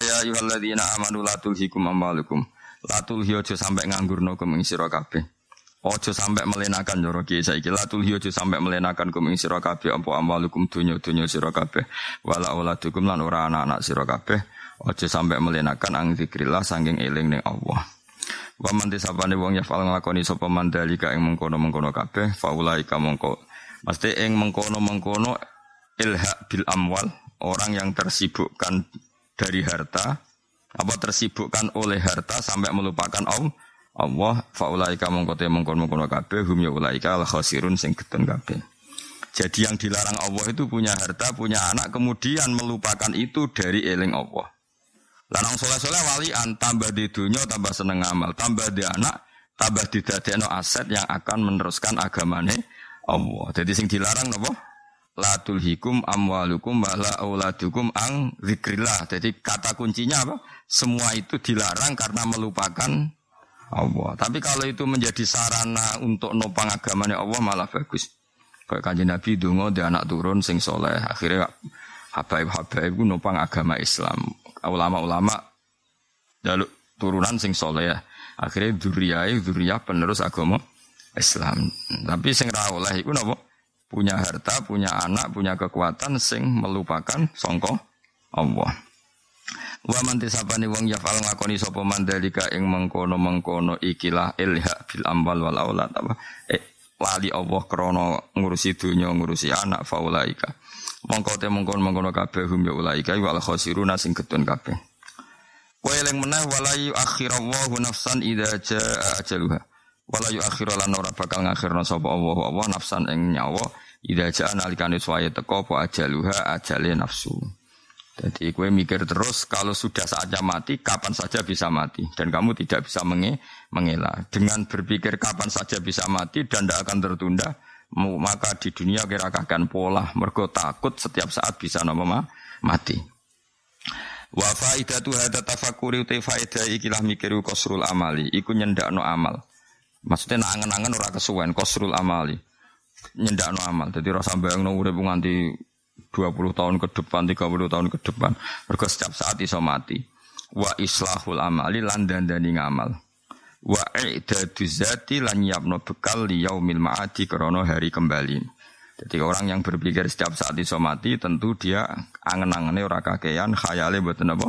Ya ayyuhalladzina amanu la tulhikum amwalukum. La tulhi aja sampe nganggurno kum ing sira kabeh. Aja sampe melenakan yo ki saiki la tulhi aja sampe melenakan kum ing sira kabeh apa amwalukum dunya-dunya sira kabeh. Wala auladukum lan ora anak-anak sira kabeh. Aja sampe melenakan ang zikrillah sanging eling ning Allah. Wa man disapane wong ya fal nglakoni sapa mandalika ing mengkono-mengkono kabeh faulaika mongko. Mesti ing mengkono-mengkono ilha bil amwal, orang yang tersibukkan dari harta apa tersibukkan oleh harta sampai melupakan Allah Allah faulaika mongko te mongkon mongkon hum ya ulaika al khasirun sing getun kabeh jadi yang dilarang Allah itu punya harta, punya anak, kemudian melupakan itu dari eling Allah. Lanang soleh-soleh walian, tambah di dunia, tambah seneng amal, tambah di anak, tambah di aset yang akan meneruskan agamane Allah. Jadi sing dilarang apa? La tulhikum amwalukum wala auladukum ang zikrillah. Jadi kata kuncinya apa? Semua itu dilarang karena melupakan Allah. Tapi kalau itu menjadi sarana untuk nopang agamanya Allah malah bagus. Kayak kanjeng Nabi dungo dia anak turun sing soleh. Akhirnya habaib-habaib itu nopang agama Islam. Ulama-ulama jaluk turunan sing soleh. Akhirnya duriyai, duriyah penerus agama Islam. Tapi sing ra iku napa? Punya harta, punya anak, punya kekuatan sing melupakan songko Allah. Wa man tisabani wong yafal ngakoni sapa mandalika ing mengkono-mengkono ikilah ilha bil ambal wal aulad apa eh lali Allah krana ngurusi dunya ngurusi anak faulaika. Mongko te mengkono-mengkono kabeh hum ya ulaika wal khosiruna sing getun kabeh. Wa eling meneh wala yuakhirallahu nafsan idza jaa ajaluha. Wala yu akhira lan ora bakal ngakhirna sapa Allah Allah nafsan ing nyawa ida jaa nalikane suwaye teko apa ajaluha ajale nafsu. Jadi kue mikir terus kalau sudah saatnya mati kapan saja bisa mati dan kamu tidak bisa menge mengelak. Dengan berpikir kapan saja bisa mati dan tidak akan tertunda maka di dunia kira akan pola mergo takut setiap saat bisa nama mati. Wa faidatu hadza tafakkuri uta faidah ikilah mikir kosrul amali iku nyendakno amal. Maksudnya nak angen-angen ora kesuwen kosrul amali. Nyendakno amal. Jadi rasa bayangno urip nganti 20 tahun ke depan, 30 tahun ke depan. Mergo setiap saat iso mati. Wa islahul amali lan dandani ngamal. Wa i'dadu zati lan yapno bekal li yaumil ma'adi krana hari kembali. Jadi orang yang berpikir setiap saat iso mati tentu dia angen-angene ora kakean, khayale mboten apa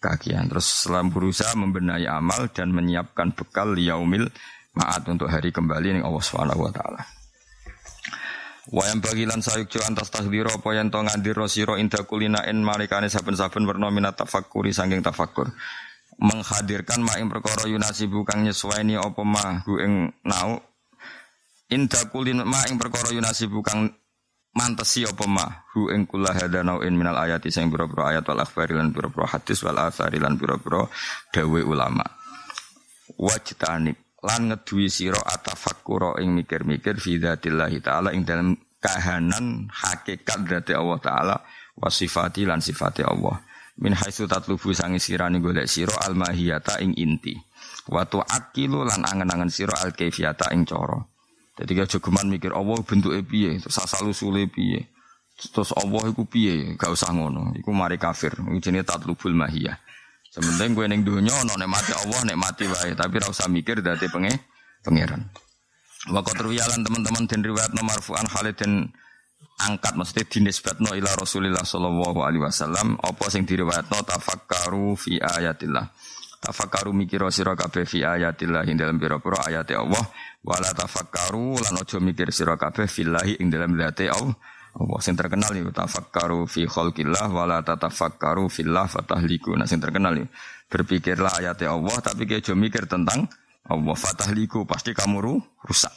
kakean. Terus selam berusaha membenahi amal dan menyiapkan bekal li yaumil maat untuk hari kembali ning Allah Subhanahu wa taala. Wa yang bagilan sayuk antas tahdiro apa yang to ngandiro sira inda kulina in malikane saben-saben werna minat tafakkuri saking tafakkur. Menghadirkan ma ing perkara yunasi bukan nyesuaini apa ma ing nau inda kulina ma ing perkara yunasi bukan mantesi apa ma hu ing kula hadanau in minal ayati sing pira-pira ayat wal akhbari lan pira-pira hadis wal athari lan pira-pira dawe ulama. Wajtanib lan ngeduwi sira atafakkura ing mikir-mikir fi dzatillahi taala ing dalam kahanan hakikat dzati Allah taala wa sifati lan sifati Allah. Min haitsu tatlubu sangi sirani golek sira al mahiyata ing inti. Wa tuakilu lan angen-angen sira al kaifiyata ing cara. Jadi aja geman mikir Allah bentuke piye? Terus asal usule piye? Terus Allah iku piye? Gak usah ngono. Iku mari kafir. Jenenge tatlubul mahiyah Sementing gue neng dunia no mati Allah mati wae, tapi ora usah mikir dadi penge pangeran. Wa terwiyalan teman-teman dan riwayat nomor fu'an Khalid dan angkat mesti dinisbatno ila Rasulillah sallallahu alaihi wasallam. Apa sing diriwayatno? Tafakkaru fi ayatillah. Tafakkaru mikir sira kabeh fi ayatillah ing dalam pira-pira ayat Allah. Wala tafakkaru lan aja mikir sira kabeh fillahi ing dalam zate Allah Allah sing terkenal itu tafakkaru fi khalqillah wala tatafakkaru fillah fatahliku. Nah sing terkenal itu berpikirlah ayat Allah tapi kayak mikir tentang Allah fatahliku pasti kamu ru, rusak.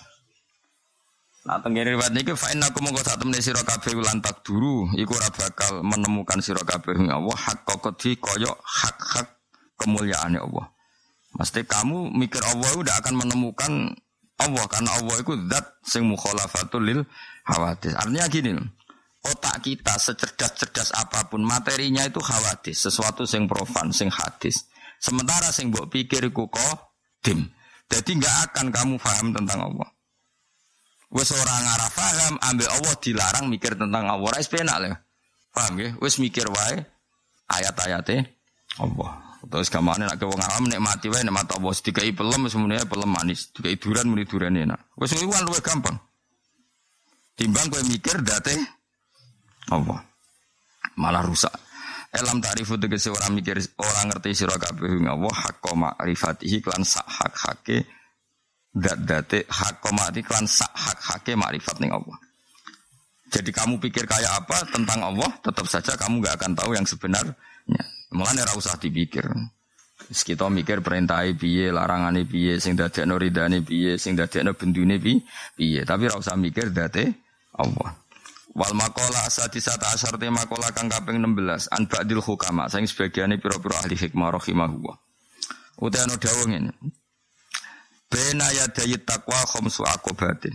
Nah tenggene riwayat niki fa innakum mongko sak temene sira kabeh lan duru iku ora bakal menemukan sira kabeh Allah hak kokoti kaya hak-hak kemuliaannya Allah. Mesti kamu mikir Allah udah akan menemukan Allah karena Allah itu zat sing mukhalafatul lil hawadis. Artinya gini, otak kita secerdas-cerdas apa pun materinya itu hawadis, sesuatu sing profan, sing hadis. Sementara sing mbok pikir iku dim. Jadi nggak akan kamu paham tentang Allah. Wes orang ngarah paham, ambil Allah dilarang mikir tentang Allah. Rais penak lah. Paham ya? Wes mikir wae ayat-ayatnya Allah. Terus gamane ke wong awam nikmati wae nikmat Allah. Dikai pelem semuanya pelem manis. Dikai duran muni duran enak. Wes kuwi luwih gampang. Timbang kowe mikir date Allah. Malah rusak. Elam ta'rifu tegese orang mikir orang ngerti sira kabeh Allah hakka ma'rifatihi klan sak hak hake dat-date hak komati klan sak hak hake makrifat ning Allah. Jadi kamu pikir kayak apa tentang Allah, tetap saja kamu nggak akan tahu yang sebenarnya. Mulane ora usah dipikir. Kita mikir perintah piye, larangane piye, sing dadekno ridane piye, sing dadekno bendune piye. Tapi ora usah mikir date Allah. Wal makola asadisata asar tema makola kang kaping 16 an ba'dil hukama sing sebagiane pira-pira ahli hikmah rahimahullah. Utai ana dawuh ngene. Bena takwa khomsu akobatin.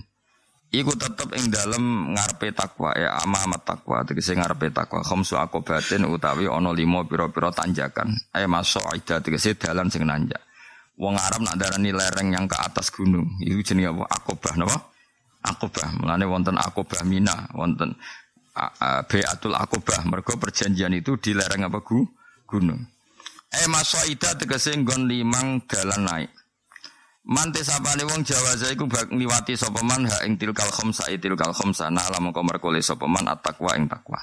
Iku tetep ing dalem ngarepe takwa ya amamat takwa tegese ngarepe takwa khomsu akobatin utawi ana lima pira-pira tanjakan. Ay masuk ida tegese dalan sing nanjak. Wong Arab nak darani lereng yang ke atas gunung. Iku jenenge apa? Akobah napa? Akobah. Mulane wonten Akobah Mina, wonten Beatul Akobah. Mergo perjanjian itu di lereng apa gu? Gunung. Eh ida tegese nggon limang dalan naik. Mante sapane wong Jawa iku bak ngliwati sapa man ha ing tilkal khamsa tilkal khamsa na alam mongko merkole sapa man at-taqwa ing takwa.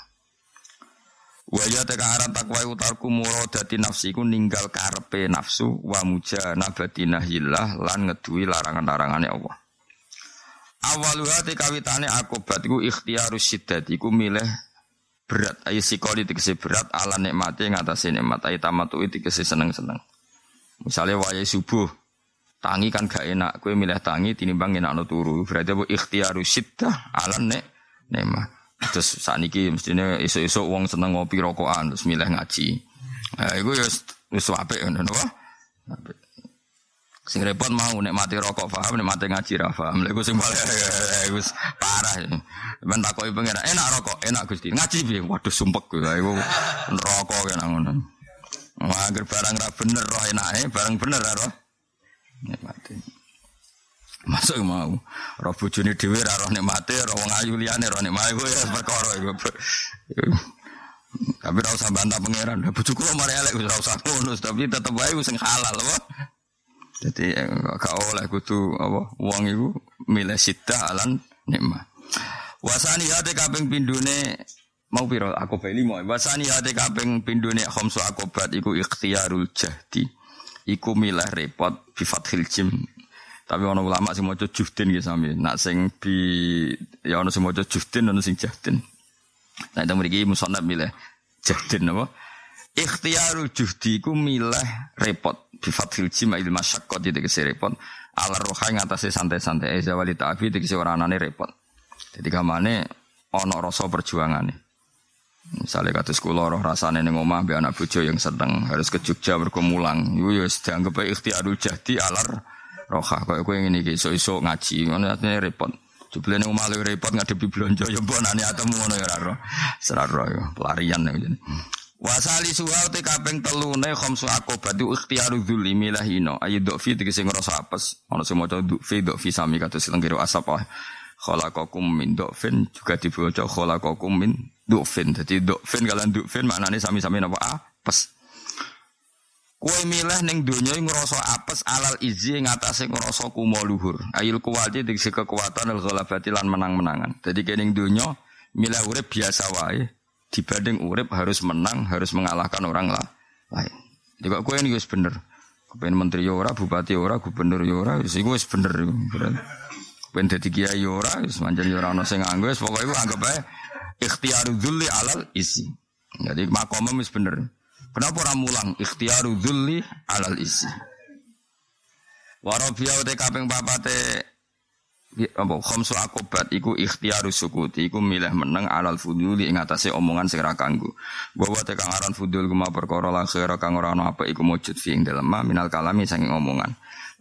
Wa ya teka aran takwa utarku muradati nafsi ku ninggal karepe nafsu wa mujanabati nahyillah lan ngeduwi larangan-larangane Allah. Awaluha te kawitane akobat iku ikhtiarus siddat iku milih berat ayo sikoli tegese berat ala nikmati ngatasi nikmat ayo tamatu tegese seneng-seneng. Misalnya wayai subuh Tangi kan gak enak, kue milih tangi tinimbang enak no turu. Berarti apa ikhtiaru syiddah alam nek nema. Terus saat ini mestinya isu-isu uang seneng ngopi rokokan terus milih ngaji. Nah, itu ya wis apik ngono apa? Sing repot mau nek mati rokok paham, nek mati ngaji ra paham. Lha iku sing paling wis parah. Ben takoki pengen enak rokok, enak Gusti. Ngaji piye? Waduh sumpek. Iku rokok kena ngono. Wah, barang ra bener roh enake, barang bener ra roh nikmati. Masuk mau. Roh dhewe ora roh nikmate, roh wong ayu roh nikmate iku ya perkara iku. Tapi ora usah bantah pangeran. Bojoku mari elek ora usah ngono, tapi tetep wae sing halal apa. Jadi gak oleh kudu apa wong iku milih sita alan nikmat. Wasani hati kaping pindune mau piro aku beli mau. Wasani hati kaping pindune khamsu akobat iku ikhtiarul jahdi iku milah repot bi fathil jim. Tapi ana ulama sing maca juhdin gitu sami. Nak sing bi ya ana sing maca juhdin ana sing jahdin. Nah itu mriki musannaf milih jahdin apa? Ikhtiarul juhdi iku milah repot bi fathil jim il masyaqqat iki repot. Ala roha ing atase santai-santai eza wali ta'abi iki ora anane repot. Jadi kamane ana rasa perjuangane. Misalnya kata sekolah roh rasanya neng omah be anak bojo yang sedang harus ke Jogja berkemulang. Itu ya dianggap ikhtiarul jadi alar rohah. Kayak gue ini iso iso ngaji, mana artinya repot. Coba neng omah repot ngadepi belanja ya nani atau ngono ya raro. Seraro ya pelarian ya jadi. Wasali suha te kaping telune khamsu akobat ikhtiaru dzulli milahino ayu dofi tegese ngrasa apes ana sing maca dofi dofi sami kados tengkiro asap khalaqakum min dofin juga dibaca khalaqakum min Dukfin. Jadi dukfin kalian dukfin maknanya sami-sami napa apes. Kue milih neng dunia ngerasa apes alal izi ngatasi ngerasa kumo luhur. Ayil kuwati diksi kekuatan al ghalabati lan menang-menangan. Jadi kening dunia milih urip biasa wae dibanding urip harus menang, harus mengalahkan orang lah lain. Jadi kue ini wis bener. Kepen menteri ora, bupati ora, gubernur ora, wis iku wis bener. Kepen dadi kiai ora, wis manjen ora ana sing nganggo, wis pokoke anggap ae ikhtiaru dzulli alal isi. Jadi makomnya mis bener. Kenapa orang mulang ikhtiaru dzulli alal isi? Warabia ute kaping papate apa khamsu akobat iku ikhtiaru sukuti iku milih meneng alal fuduli ing atase omongan sing ra kanggo bahwa tekang aran fudul kuma perkara la kang ora ana apa iku mujud fi ing dalem minal kalami saking omongan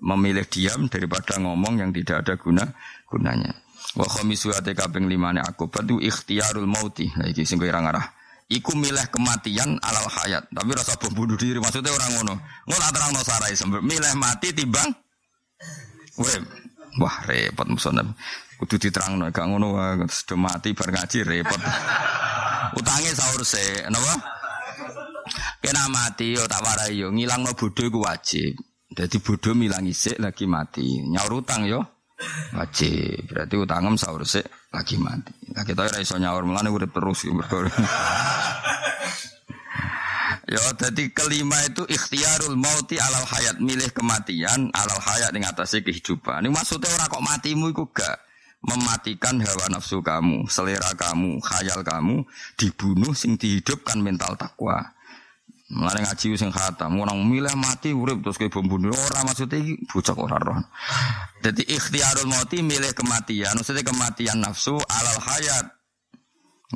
memilih diam daripada ngomong yang tidak ada guna gunanya. Wa khamisu ate kaping limane akobat itu ikhtiarul mauti. Nah iki sing kira ngarah. Iku milih kematian alal hayat. Tapi rasa bom bunuh diri maksudnya orang ngono. Ngono terang no sarai milih mati timbang urip Wah repot musonab. Kudu diterangno gak ngono wae sudah mati bar ngaji repot. Utange sahur se, napa? Kena mati yo tak warai yo. Ngilangno bodho iku wajib. Dadi bodho milang isik lagi mati. Nyaur utang yo wajib. Berarti utangem sahur se lagi mati. Kita ora iso nyaur mulane urip terus. Ya, jadi kelima itu ikhtiarul mauti alal hayat, milih kematian alal hayat yang atasnya kehidupan. Ini maksudnya orang kok matimu itu gak mematikan hawa nafsu kamu, selera kamu, khayal kamu dibunuh sing dihidupkan mental takwa. Mulane ngaji sing khatam, orang milih mati urip terus ke bom bunuh ora maksudnya iki bocah ora roh. Jadi ikhtiarul mauti milih kematian, maksudnya kematian nafsu alal hayat.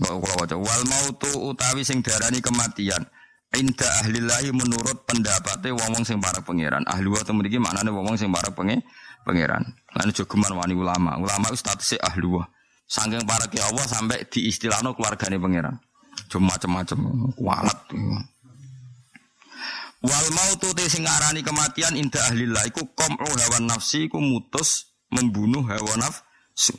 Kok kula waca wal mautu utawi sing darani kematian Inda ahli lahi menurut pendapatnya wong-wong sing para pangeran. Ahli wa temen iki maknane wong-wong sing para penge pangeran. Lan jogeman wani ulama. Ulama itu statusnya ahli wa. Saking para ke Allah sampai diistilahno keluargane pangeran. Cuma macam-macam kualat. Wal mautu te sing arani kematian inda ahli lahi iku qam'u hawa nafsi iku mutus membunuh hawa nafsu.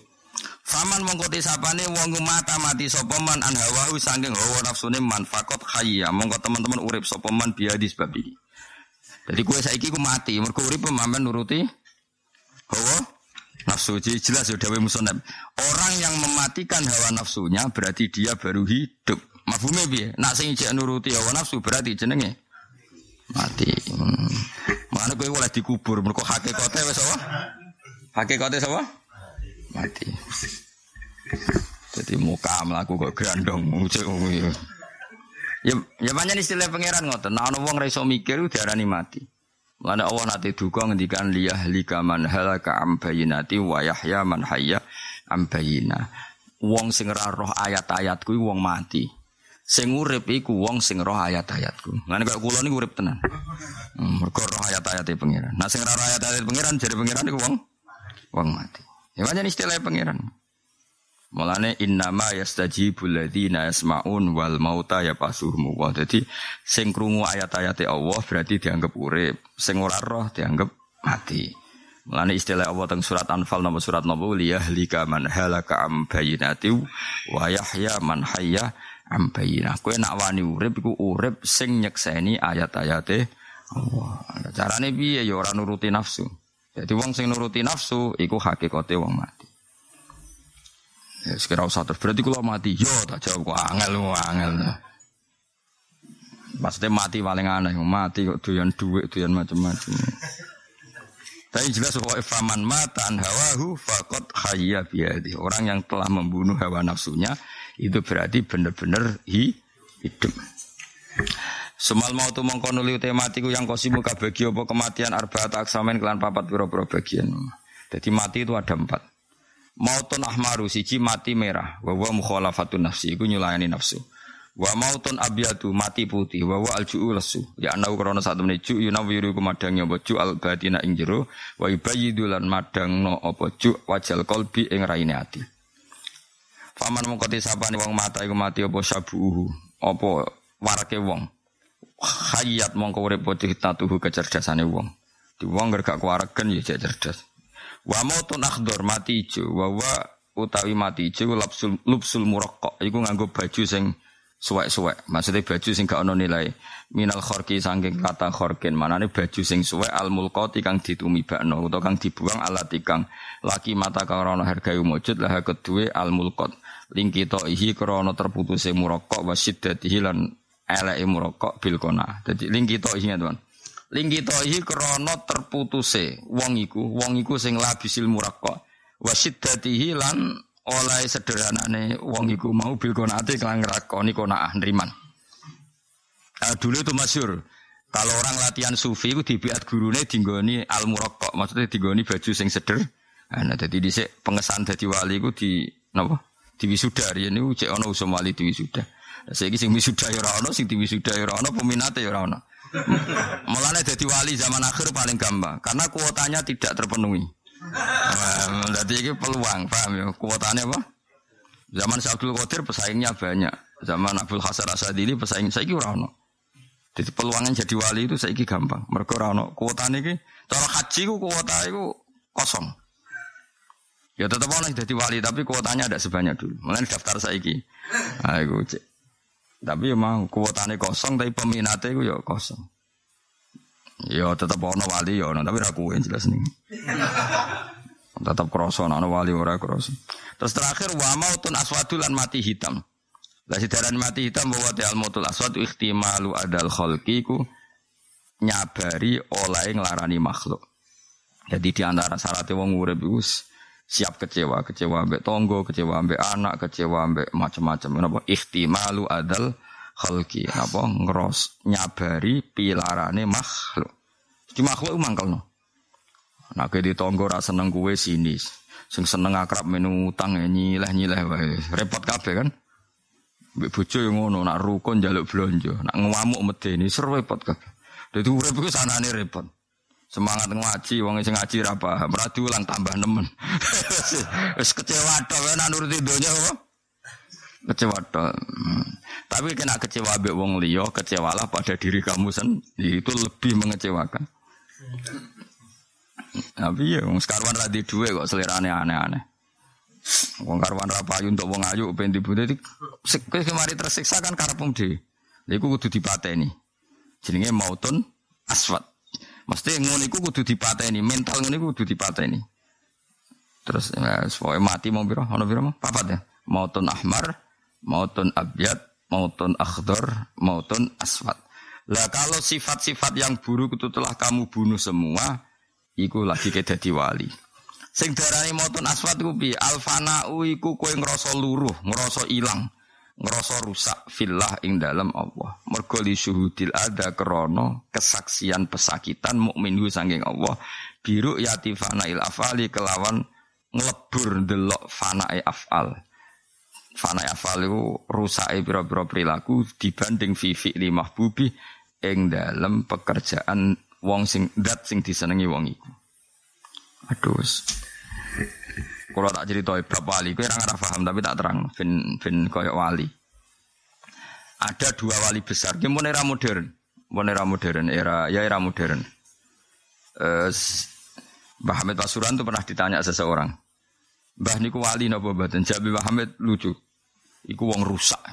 Faman mongko sapane wong mata mati sapa man an hawahu saking hawa nafsune man fakot hayya mongko teman-teman urip sapa man biadi sebab iki. Jadi kue saiki ku mati mergo urip pemamen nuruti hawa nafsu jelas ya dawe musonab. Orang yang mematikan hawa nafsunya berarti dia baru hidup. Mafhume piye? Nak sing nuruti hawa nafsu berarti jenenge mati. Hmm. Mana kowe oleh dikubur mergo hakikate wis apa? Hakikate sapa? Mati. Jadi muka melaku kok grandong ngucek Ya ya banyak istilah pangeran ngoten. Nah ono wong ra iso mikir diarani mati. Mulane Allah nate duka ngendikan liyah lika man halaka am bayinati wa yahya man hayya am bayina. Wong sing ora roh ayat-ayatku iku wong mati. Sing urip iku wong sing roh ayat-ayatku. Ngene kok kula niku urip tenan. Hmm, mergo roh ayat-ayate pangeran. Nah sing roh ayat-ayat pangeran jare pangeran iku wong wong mati. Ya banyak istilah pangeran. Mulane innama yastajibul ladzina yasmaun wal mauta ya pasuhum wa. Dadi sing krungu ayat-ayate Allah berarti dianggap urip, sing ora roh dianggap mati. Mulane istilah Allah teng surat Anfal nomor surat nomor liyahlika man halaka am bayinati wa yahya man hayya am bayinah. Kowe nak wani urip iku urip sing nyekseni ayat-ayate Allah. Carane piye ya ora nuruti nafsu. Jadi wong sing nuruti nafsu iku hakikate wong mati. Ya sekira usah terus berarti kalau mati, yo tak jawab kok angel angel. Maksudnya mati paling aneh, mati kok doyan duit, doyan macam-macam. Tapi jelas bahwa faman mata an hawahu fakot hayya biadi. Orang yang telah membunuh hawa nafsunya itu berarti benar-benar hi, hidup. Semal mau tu mengkonuli tematiku yang kosimu kabagi apa kematian arbaat aksamen kelan papat piro-piro bagian. Jadi mati itu ada empat. Mautun ahmaru siji mati merah, wa wa nafsi iku nyulayani nafsu. Wa mautun abyadu mati putih, wa wa alju'u lesu. Ya anau krana sak temene ju yunawiru ku madang apa ju al batina ing jero, wa yubayyidu lan madangno apa ju wajal qalbi ing raine ati. Faman mongko sapane wong mata iku mati apa sabuhu, apa warake wong. Hayat mongko urip putih tatuhu kecerdasane wong. Di wong gak kuwaregen ya cerdas. Wa mautun akhdar mati ijo, wa wa utawi mati ijo lupsul lupsul muraqqaq iku nganggo baju sing suwek-suwek. Maksudnya baju sing gak ono nilai. Minal khorki saking kata khorkin. Manane baju sing suwek al mulqati kang ditumibakno utawa kang dibuang alat kang laki mata karana harga wujud lah kedue al mulqat. Lingki ihi krana terputuse muraqqaq wa syiddatihi lan eleke muraqqaq bil kona. Dadi lingki ihi teman Linggi tohi krono terputuse wong iku, wong iku sing labisil. Wasiddatihi lan oleh sederhanane wong iku mau bil konate kelang nglakoni konaah nriman. Nah, dulu itu masyur. Kalau orang latihan sufi itu dibiat gurune dinggoni al murakka, maksudnya dinggoni baju sing seder Nah, jadi dhisik pengesahan dadi wali iku di? Di wisuda riyen niku cek ana usum wali di wisuda. Saiki sing wisuda ya ora ana, sing di wisuda ya ora ana, peminate ya ora ana. Mulane dadi wali zaman akhir paling gampang karena kuotanya tidak terpenuhi. Jadi ini peluang, paham ya? Kuotanya apa? Zaman Syabdul Qadir pesaingnya banyak. Zaman Abdul Hasan Asadili pesaing saya kira ono. Jadi peluangnya jadi wali itu saya gampang. Mereka ono kuotanya ini. Cara haji ku kuota itu kosong. Ya tetap ono jadi wali tapi kuotanya ada sebanyak dulu. Mulai daftar saya ini. Nah, cek. Tapi emang kuotanya kosong tapi peminatnya itu ya kosong. Ya tetap ono wali ya ono tapi ragu yang jelas nih. tetap kroso ono wali ora kroso. Terus terakhir wa mautun aswadu lan mati hitam. Lah sidaran mati hitam bahwa al mautul aswad ihtimalu adal khalqi ku nyabari oleh nglarani makhluk. Jadi di antara syaratnya wong urip iku siap kecewa, kecewa ambek tonggo, kecewa ambek anak, kecewa ambek macam-macam. Napa ihtimalu adal khalqi. Napa ngeros nyabari pilarane makhluk. Di makhluk mangkelno. Nah, di tonggo rasa seneng kue sinis. Sing seneng akrab menu utang nyileh-nyileh wae. Repot kabeh kan? Mbek bojo yang ngono, nak rukun jaluk blonjo, nak ngamuk medeni repot kabeh. Dadi urip iku sanane repot. Semangat ngaji, wong sing ngaji ra paham, ra diulang tambah nemen. Wis kecewa tok nak nuruti donya apa? Kecewa tok. Hmm. Tapi kena kecewa mbek wong liya, kecewalah pada diri kamu sendiri. Itu lebih mengecewakan. Tapi ya, sekarang ra di duwe kok selerane aneh-aneh. Wong karwan ra payu untuk wong ayu ben dibunuh iki kemari tersiksa kan karepmu dhewe. Iku kudu dipateni. Jenenge mautun aswat. Mesti ngono iku kudu dipateni, mental ngono iku kudu dipateni. Terus ya, supaya mati mau biro, ono biro mau papat ya. Mautun ahmar, mautun abyad, mautun akhdar, mautun aswat. Lah kalau sifat-sifat yang buruk itu telah kamu bunuh semua, iku lagi ke dadi wali. Sing darani motun aswat ku piye? Alfanau iku kowe ngrasa luruh, ngrasa ilang, ngrasa rusak fillah ing dalam Allah. Mergo syuhudil ada krana kesaksian pesakitan mukmin sanging Allah. Biru yati fanail afali kelawan nglebur delok fanae afal. Fanae afal iku rusake pira-pira perilaku dibanding fifi limah bubi ing dalam pekerjaan wong sing dat sing disenengi wong iku. Aduh. Kalau tak cerita bab wali, kau orang paham tapi tak terang. Fin fin koyok wali. Ada dua wali besar. Gimana era modern? Gimana era modern? Era ya era modern. Uh, Mbah Hamid Pasuruan itu pernah ditanya seseorang. Mbah niku wali napa mboten? Jabi Mbah Hamid lucu. Iku wong rusak.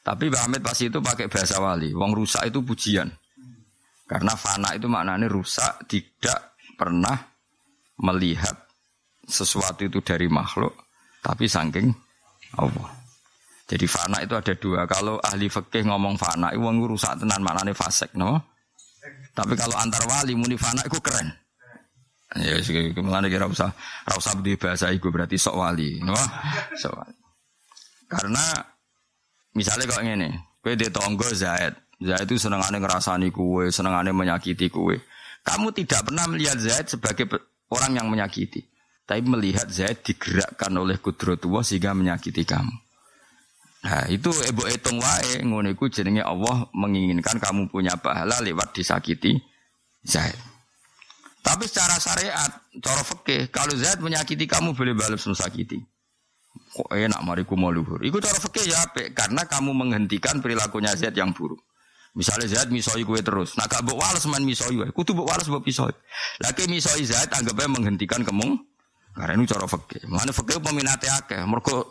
Tapi Mbah Hamid pasti itu pakai bahasa wali. Wong rusak itu pujian. Karena fana itu maknanya rusak, tidak pernah melihat sesuatu itu dari makhluk, tapi saking Allah. Jadi fana itu ada dua. Kalau ahli fikih ngomong fana, itu rusak tenan maknanya fasek, no? Tapi kalau antar wali muni fana itu keren. Ya, ke mana kira usah, usah di bahasa itu berarti sok wali, no? Sok. Karena misalnya kok ini, kue di tonggo Zaid, Zaid itu seneng aneh ngerasani kue, seneng aneh menyakiti kue. Kamu tidak pernah melihat Zaid sebagai orang yang menyakiti. Tapi melihat Zaid digerakkan oleh kudrotullah sehingga menyakiti kamu. Nah itu ibu hitung wae ngono iku jenenge Allah menginginkan kamu punya pahala lewat disakiti Zaid. Tapi secara syariat, cara fikih, kalau Zaid menyakiti kamu boleh balas mensakiti. Kok enak mariku mau luhur. Iku cara fikih ya apik karena kamu menghentikan perilakunya Zaid yang buruk. Misalnya Zaid misoi kue terus, nah gak bawa walas man misoi kue, kudu bawa walas bawa pisoi. Lagi misoi Zaid anggapnya menghentikan kemung karena ini cara fakir. Mana fakir peminatnya akeh, mereka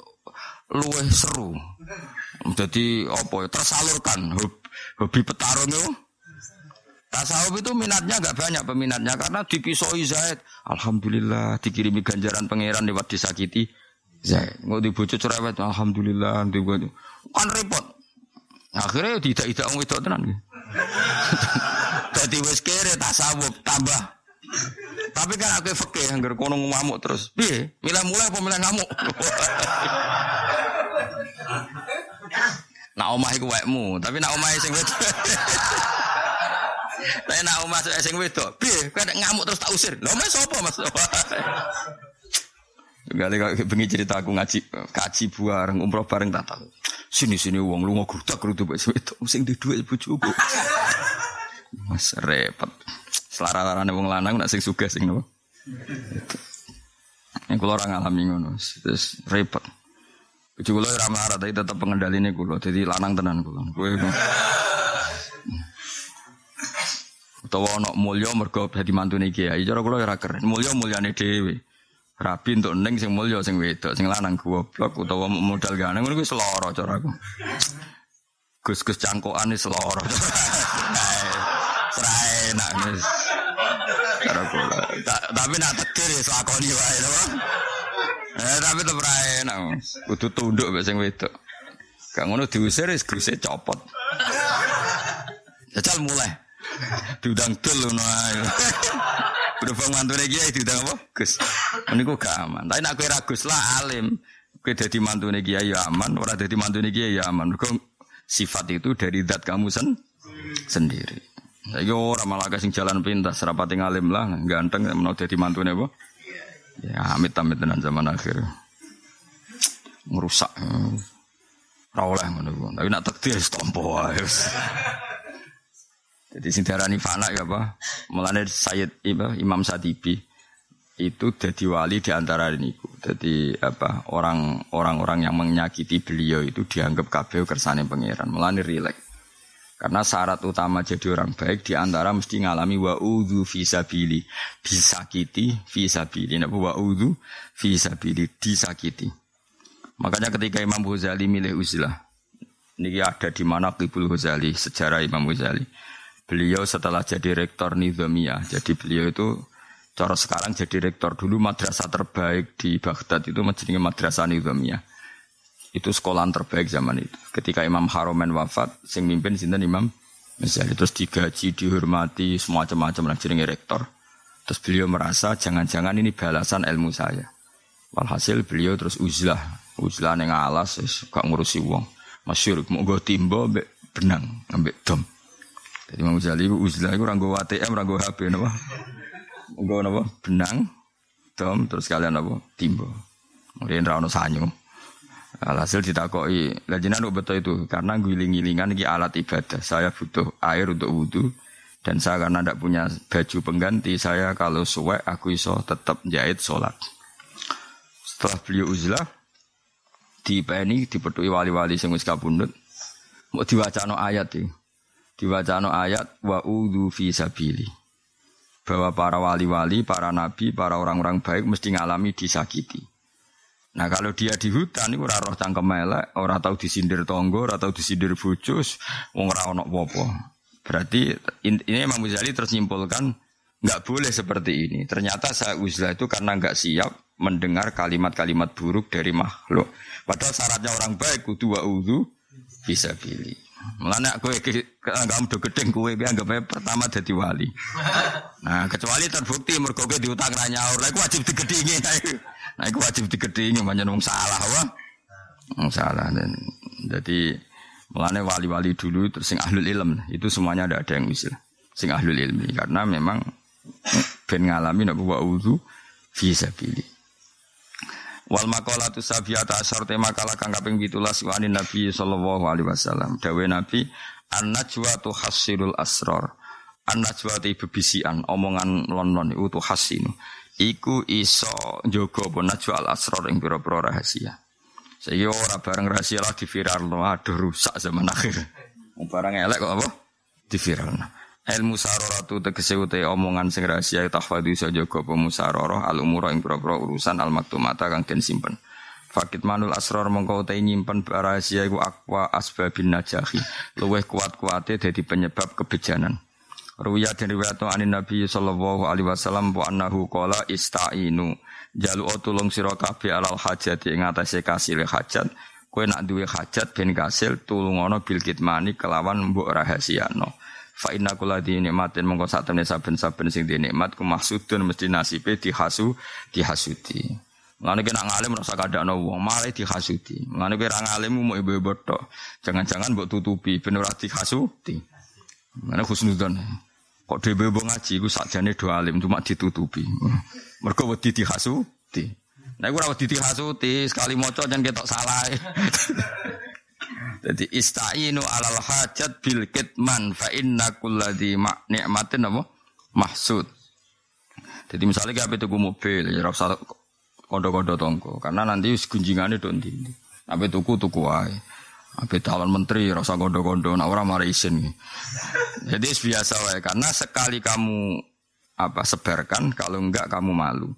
luweh seru. Jadi apa ya tersalurkan hobi petarung itu. Tasawuf itu minatnya agak banyak peminatnya karena dipisoi Zaid. Alhamdulillah dikirimi ganjaran pangeran lewat disakiti Zaid. Nggak dibujuk cerewet. Alhamdulillah dibujuk. Kan repot. Akhirnya tidak tidak orang itu tenan. Jadi wes kere tasawuf tambah tapi kan aku fakih yang kono ngamuk terus. Piye? Milih mulai apa milih ngamuk? nak omah iku wekmu, tapi nak omah sing wedok. Lah nek masuk sing wedok, piye? Nek ngamuk terus tak usir. Lho Mas sapa Mas? Kali kok bengi cerita aku ngaji kaji bareng umroh bareng tak tahu. Sini sini uang lu ngogrudak gerudak wis wedok sing di dhuwit bojoku. Mas repot. Selara-larane wong lanang nak sing sugih sing nopo. Yang kula ora ngalami ngono. Terus repot. Bojo kula ora marah tapi tetep pengendaline kula. Dadi lanang tenan kula. Kowe utawa ana mulya mergo dadi mantune kiai. Cara kula ora keren. Mulya mulyane dhewe. Rabi untuk neng sing mulya sing wedok, sing lanang goblok utawa modal gane ngono kuwi seloro cara aku. Gus-gus cangkokane seloro. Serai enak Tapi nak tekir ya lakoni wae to. Eh tapi tetep ra enak. Kudu tunduk mek sing wedok. Gak ngono diusir wis guse copot. Jajal mulai. Diundang dul ngono ae. Berhubung mantune kiai diundang apa? Gus. Meniku gak aman. Tapi nak kowe ra Gus lah alim. Kowe dadi mantune kiai ya aman, ora dadi mantune kiai ya aman. Mergo sifat itu dari zat kamu sen sendiri. Saiki ora malah sing jalan pintas, rapati ngalim lah, ganteng menawa dadi mantune apa? Ya amit-amit tenan zaman akhir. Ngerusak. Ora oleh ngono Tapi nak takdir stompo wae. Jadi sing diarani fana ya apa? Mulane Sayyid Imam Sadibi itu jadi wali di antara ini. Jadi apa orang orang-orang yang menyakiti beliau itu dianggap kabeh kersane pangeran. Mulane rileks. Karena syarat utama jadi orang baik di antara mesti ngalami wa udhu fisabili disakiti fisabili. Napa wa udhu fisabili disakiti. Makanya ketika Imam Ghazali milih uzlah, ini ada di mana Qibul Ghazali, sejarah Imam Ghazali. Beliau setelah jadi rektor Nizamiyah, jadi beliau itu cara sekarang jadi rektor dulu madrasah terbaik di Baghdad itu menjadi madrasah Nizamiyah. Itu sekolah terbaik zaman itu. Ketika Imam Haromen wafat, sing mimpin sinten Imam Ghazali terus digaji, dihormati, semacam-macam lah jadi rektor. Terus beliau merasa jangan-jangan ini balasan ilmu saya. Walhasil beliau terus uzlah, uzlah neng alas, gak ngurusi uang. Masyur, mau gue timbo, benang, ambek dom. Jadi Imam Ghazali uzlah itu ranggo ATM, ranggo HP napa? Nggo napa? Benang, dom terus kalian napa? Timbo. Kemudian ra ono sanyo. Alhasil ditakoi, lajinan betul itu karena giling-gilingan ini alat ibadah. Saya butuh air untuk wudhu dan saya karena tidak punya baju pengganti, saya kalau suwe aku iso tetap jahit sholat. Setelah beliau uzlah, di PNI dipetui wali-wali sing wis kabundut, mau diwacano ayat iki diwacano ayat wa udhu fi sabili. Bahwa para wali-wali, para nabi, para orang-orang baik mesti ngalami disakiti. Nah kalau dia di hutan itu roh cangkem elek, ora tahu disindir tonggo, ora tahu disindir bujus, wong ora ono apa Berarti ini Imam Ghazali terus nyimpulkan nggak boleh seperti ini. Ternyata saya uzlah itu karena nggak siap mendengar kalimat-kalimat buruk dari makhluk. Padahal syaratnya orang baik kudu wa bisa pilih. Mulane kowe anggap do gedeng kowe ki anggap pertama dadi wali. Nah, kecuali terbukti mergo kowe diutang ra nyaur, lha wajib digedingi. Nah, iku wajib digedingi pancen wong salah wae. Wong salah dan jadi mulane wali-wali dulu terus sing ahlul ilm itu semuanya ada ada yang misil. Sing ahlul ilmi karena memang ben ngalami nek wa uzu fi sabilillah. Wal maqalatu sabiyata asar tema kala kang kaping 17 wa Nabi sallallahu alaihi wasallam. Dawe Nabi an-najwa tuhassirul asrar. An-najwa te bebisian omongan lon-lon iku tuhassinu. Iku iso njogo apa najwa al asrar ing pira-pira rahasia. Saya ora bareng rahasia lah di viral aduh rusak zaman akhir. Barang elek kok apa? Di viral. Ilmu saroratu tegese ute omongan sing rahasia tahfadhu iso jaga apa musararah al umur ing pira urusan al maktumata kang den simpen. Fakit manul asror mongko utai nyimpen rahasia iku akwa asbabin najahi. Luweh kuat-kuate dadi penyebab kebejanan. Ruya dan riwayat anin Nabi sallallahu alaihi wasallam wa annahu qala istainu. Jalu tulung sira kabeh alal hajat ing atase kasil hajat. Kowe nak duwe hajat ben kasil tulungono bil kitmani kelawan mbok rahasiano Fa inna kula di nikmatin mongko sak temne saben-saben sing di nikmat ku maksudun mesti nasibe dihasu dihasuti. Mulane kena ngalim rasa kadakno wong malah dihasuti. Mulane kowe ra ngalim mau ibu-ibu tok. Jangan-jangan mbok tutupi ben ora dihasuti. Mulane husnudzon. Kok dhewe mbok ngaji iku sakjane do alim cuma ditutupi. Mergo wedi dihasuti. Nah, gue rawat dihasuti sekali moco jangan ketok salah. Jadi istainu alal hajat bil kitman fa inna kulladhi nikmatin apa? Mahsud. Jadi misalnya kayak tuku mobil, ya rasa kodo-kodo tongko, karena nanti gunjingannya don di. Apa tuku tuku wae. Apa calon menteri rasa kodo-kodo, nah orang marah isin. Jadi biasa wae, karena sekali kamu apa sebarkan, kalau enggak kamu malu.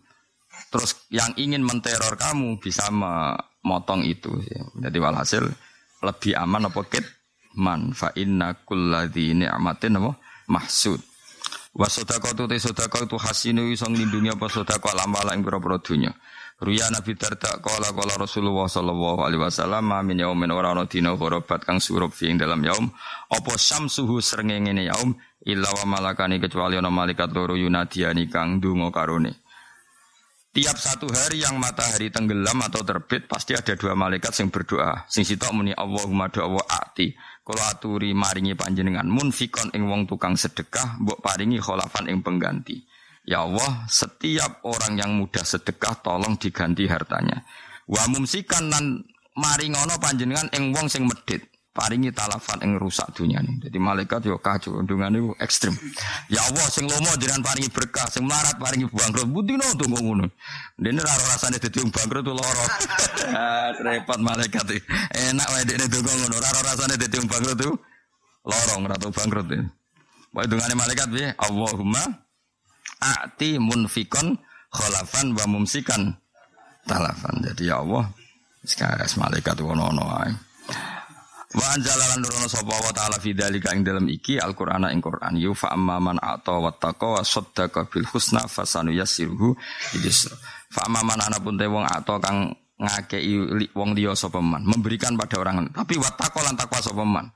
Terus yang ingin menteror kamu bisa memotong itu. Jadi walhasil lebih aman apa kit? Man fa inna kulladzi ni'matin apa? Mahsud. Wa sadaqatu sedekah itu hasinu iso nglindungi apa sedekah lamala ing pira-pira dunya Ruya Nabi Darda kala kala Rasulullah sallallahu alaihi wasallam min yaumin ora ana dina kang surup fi dalam yaum. Apa syamsuhu srengenge yaum? Illa wa malakani kecuali ana malaikat loro yunadiani kang ndonga karone Tiap satu hari yang matahari tenggelam atau terbit pasti ada dua malaikat yang berdoa. Sing sitok muni Allahumma doa ati. Kalau aturi maringi panjenengan munfikon ing wong tukang sedekah, mbok paringi kholafan ing pengganti. Ya Allah, setiap orang yang mudah sedekah tolong diganti hartanya. Wa mumsikan nan maringono panjenengan ing wong sing medit paringi talafan ing rusak dunia nih. Jadi malaikat yo kacau, undungan itu ekstrim. Ya Allah, sing lomo jangan paringi berkah, sing melarat paringi bangkrut. Budi no tuh ngono. Dene raro rasane dadi wong bangkrut tuh loro. Ah, repot malaikat. Enak wae dene tuh ngono, raro rasane dadi wong bangkrut tuh loro ora tau bangkrut. Wae dungane malaikat piye? Allahumma ati munfikon kholafan wa mumsikan talafan. Jadi ya Allah, sekarang malaikat wono-wono ae. Wa anjalalan nurono sapa wa ta'ala fi dzalika ing dalem iki Al-Qur'ana ing Qur'an yu fa amma man ata wa taqa wa saddaqa bil husna fasanu yassiruhu yusra. Fa amma man ana pun wong ata kang ngakei wong liya sapa man, memberikan pada orang tapi wa taqa lan takwa sapa man.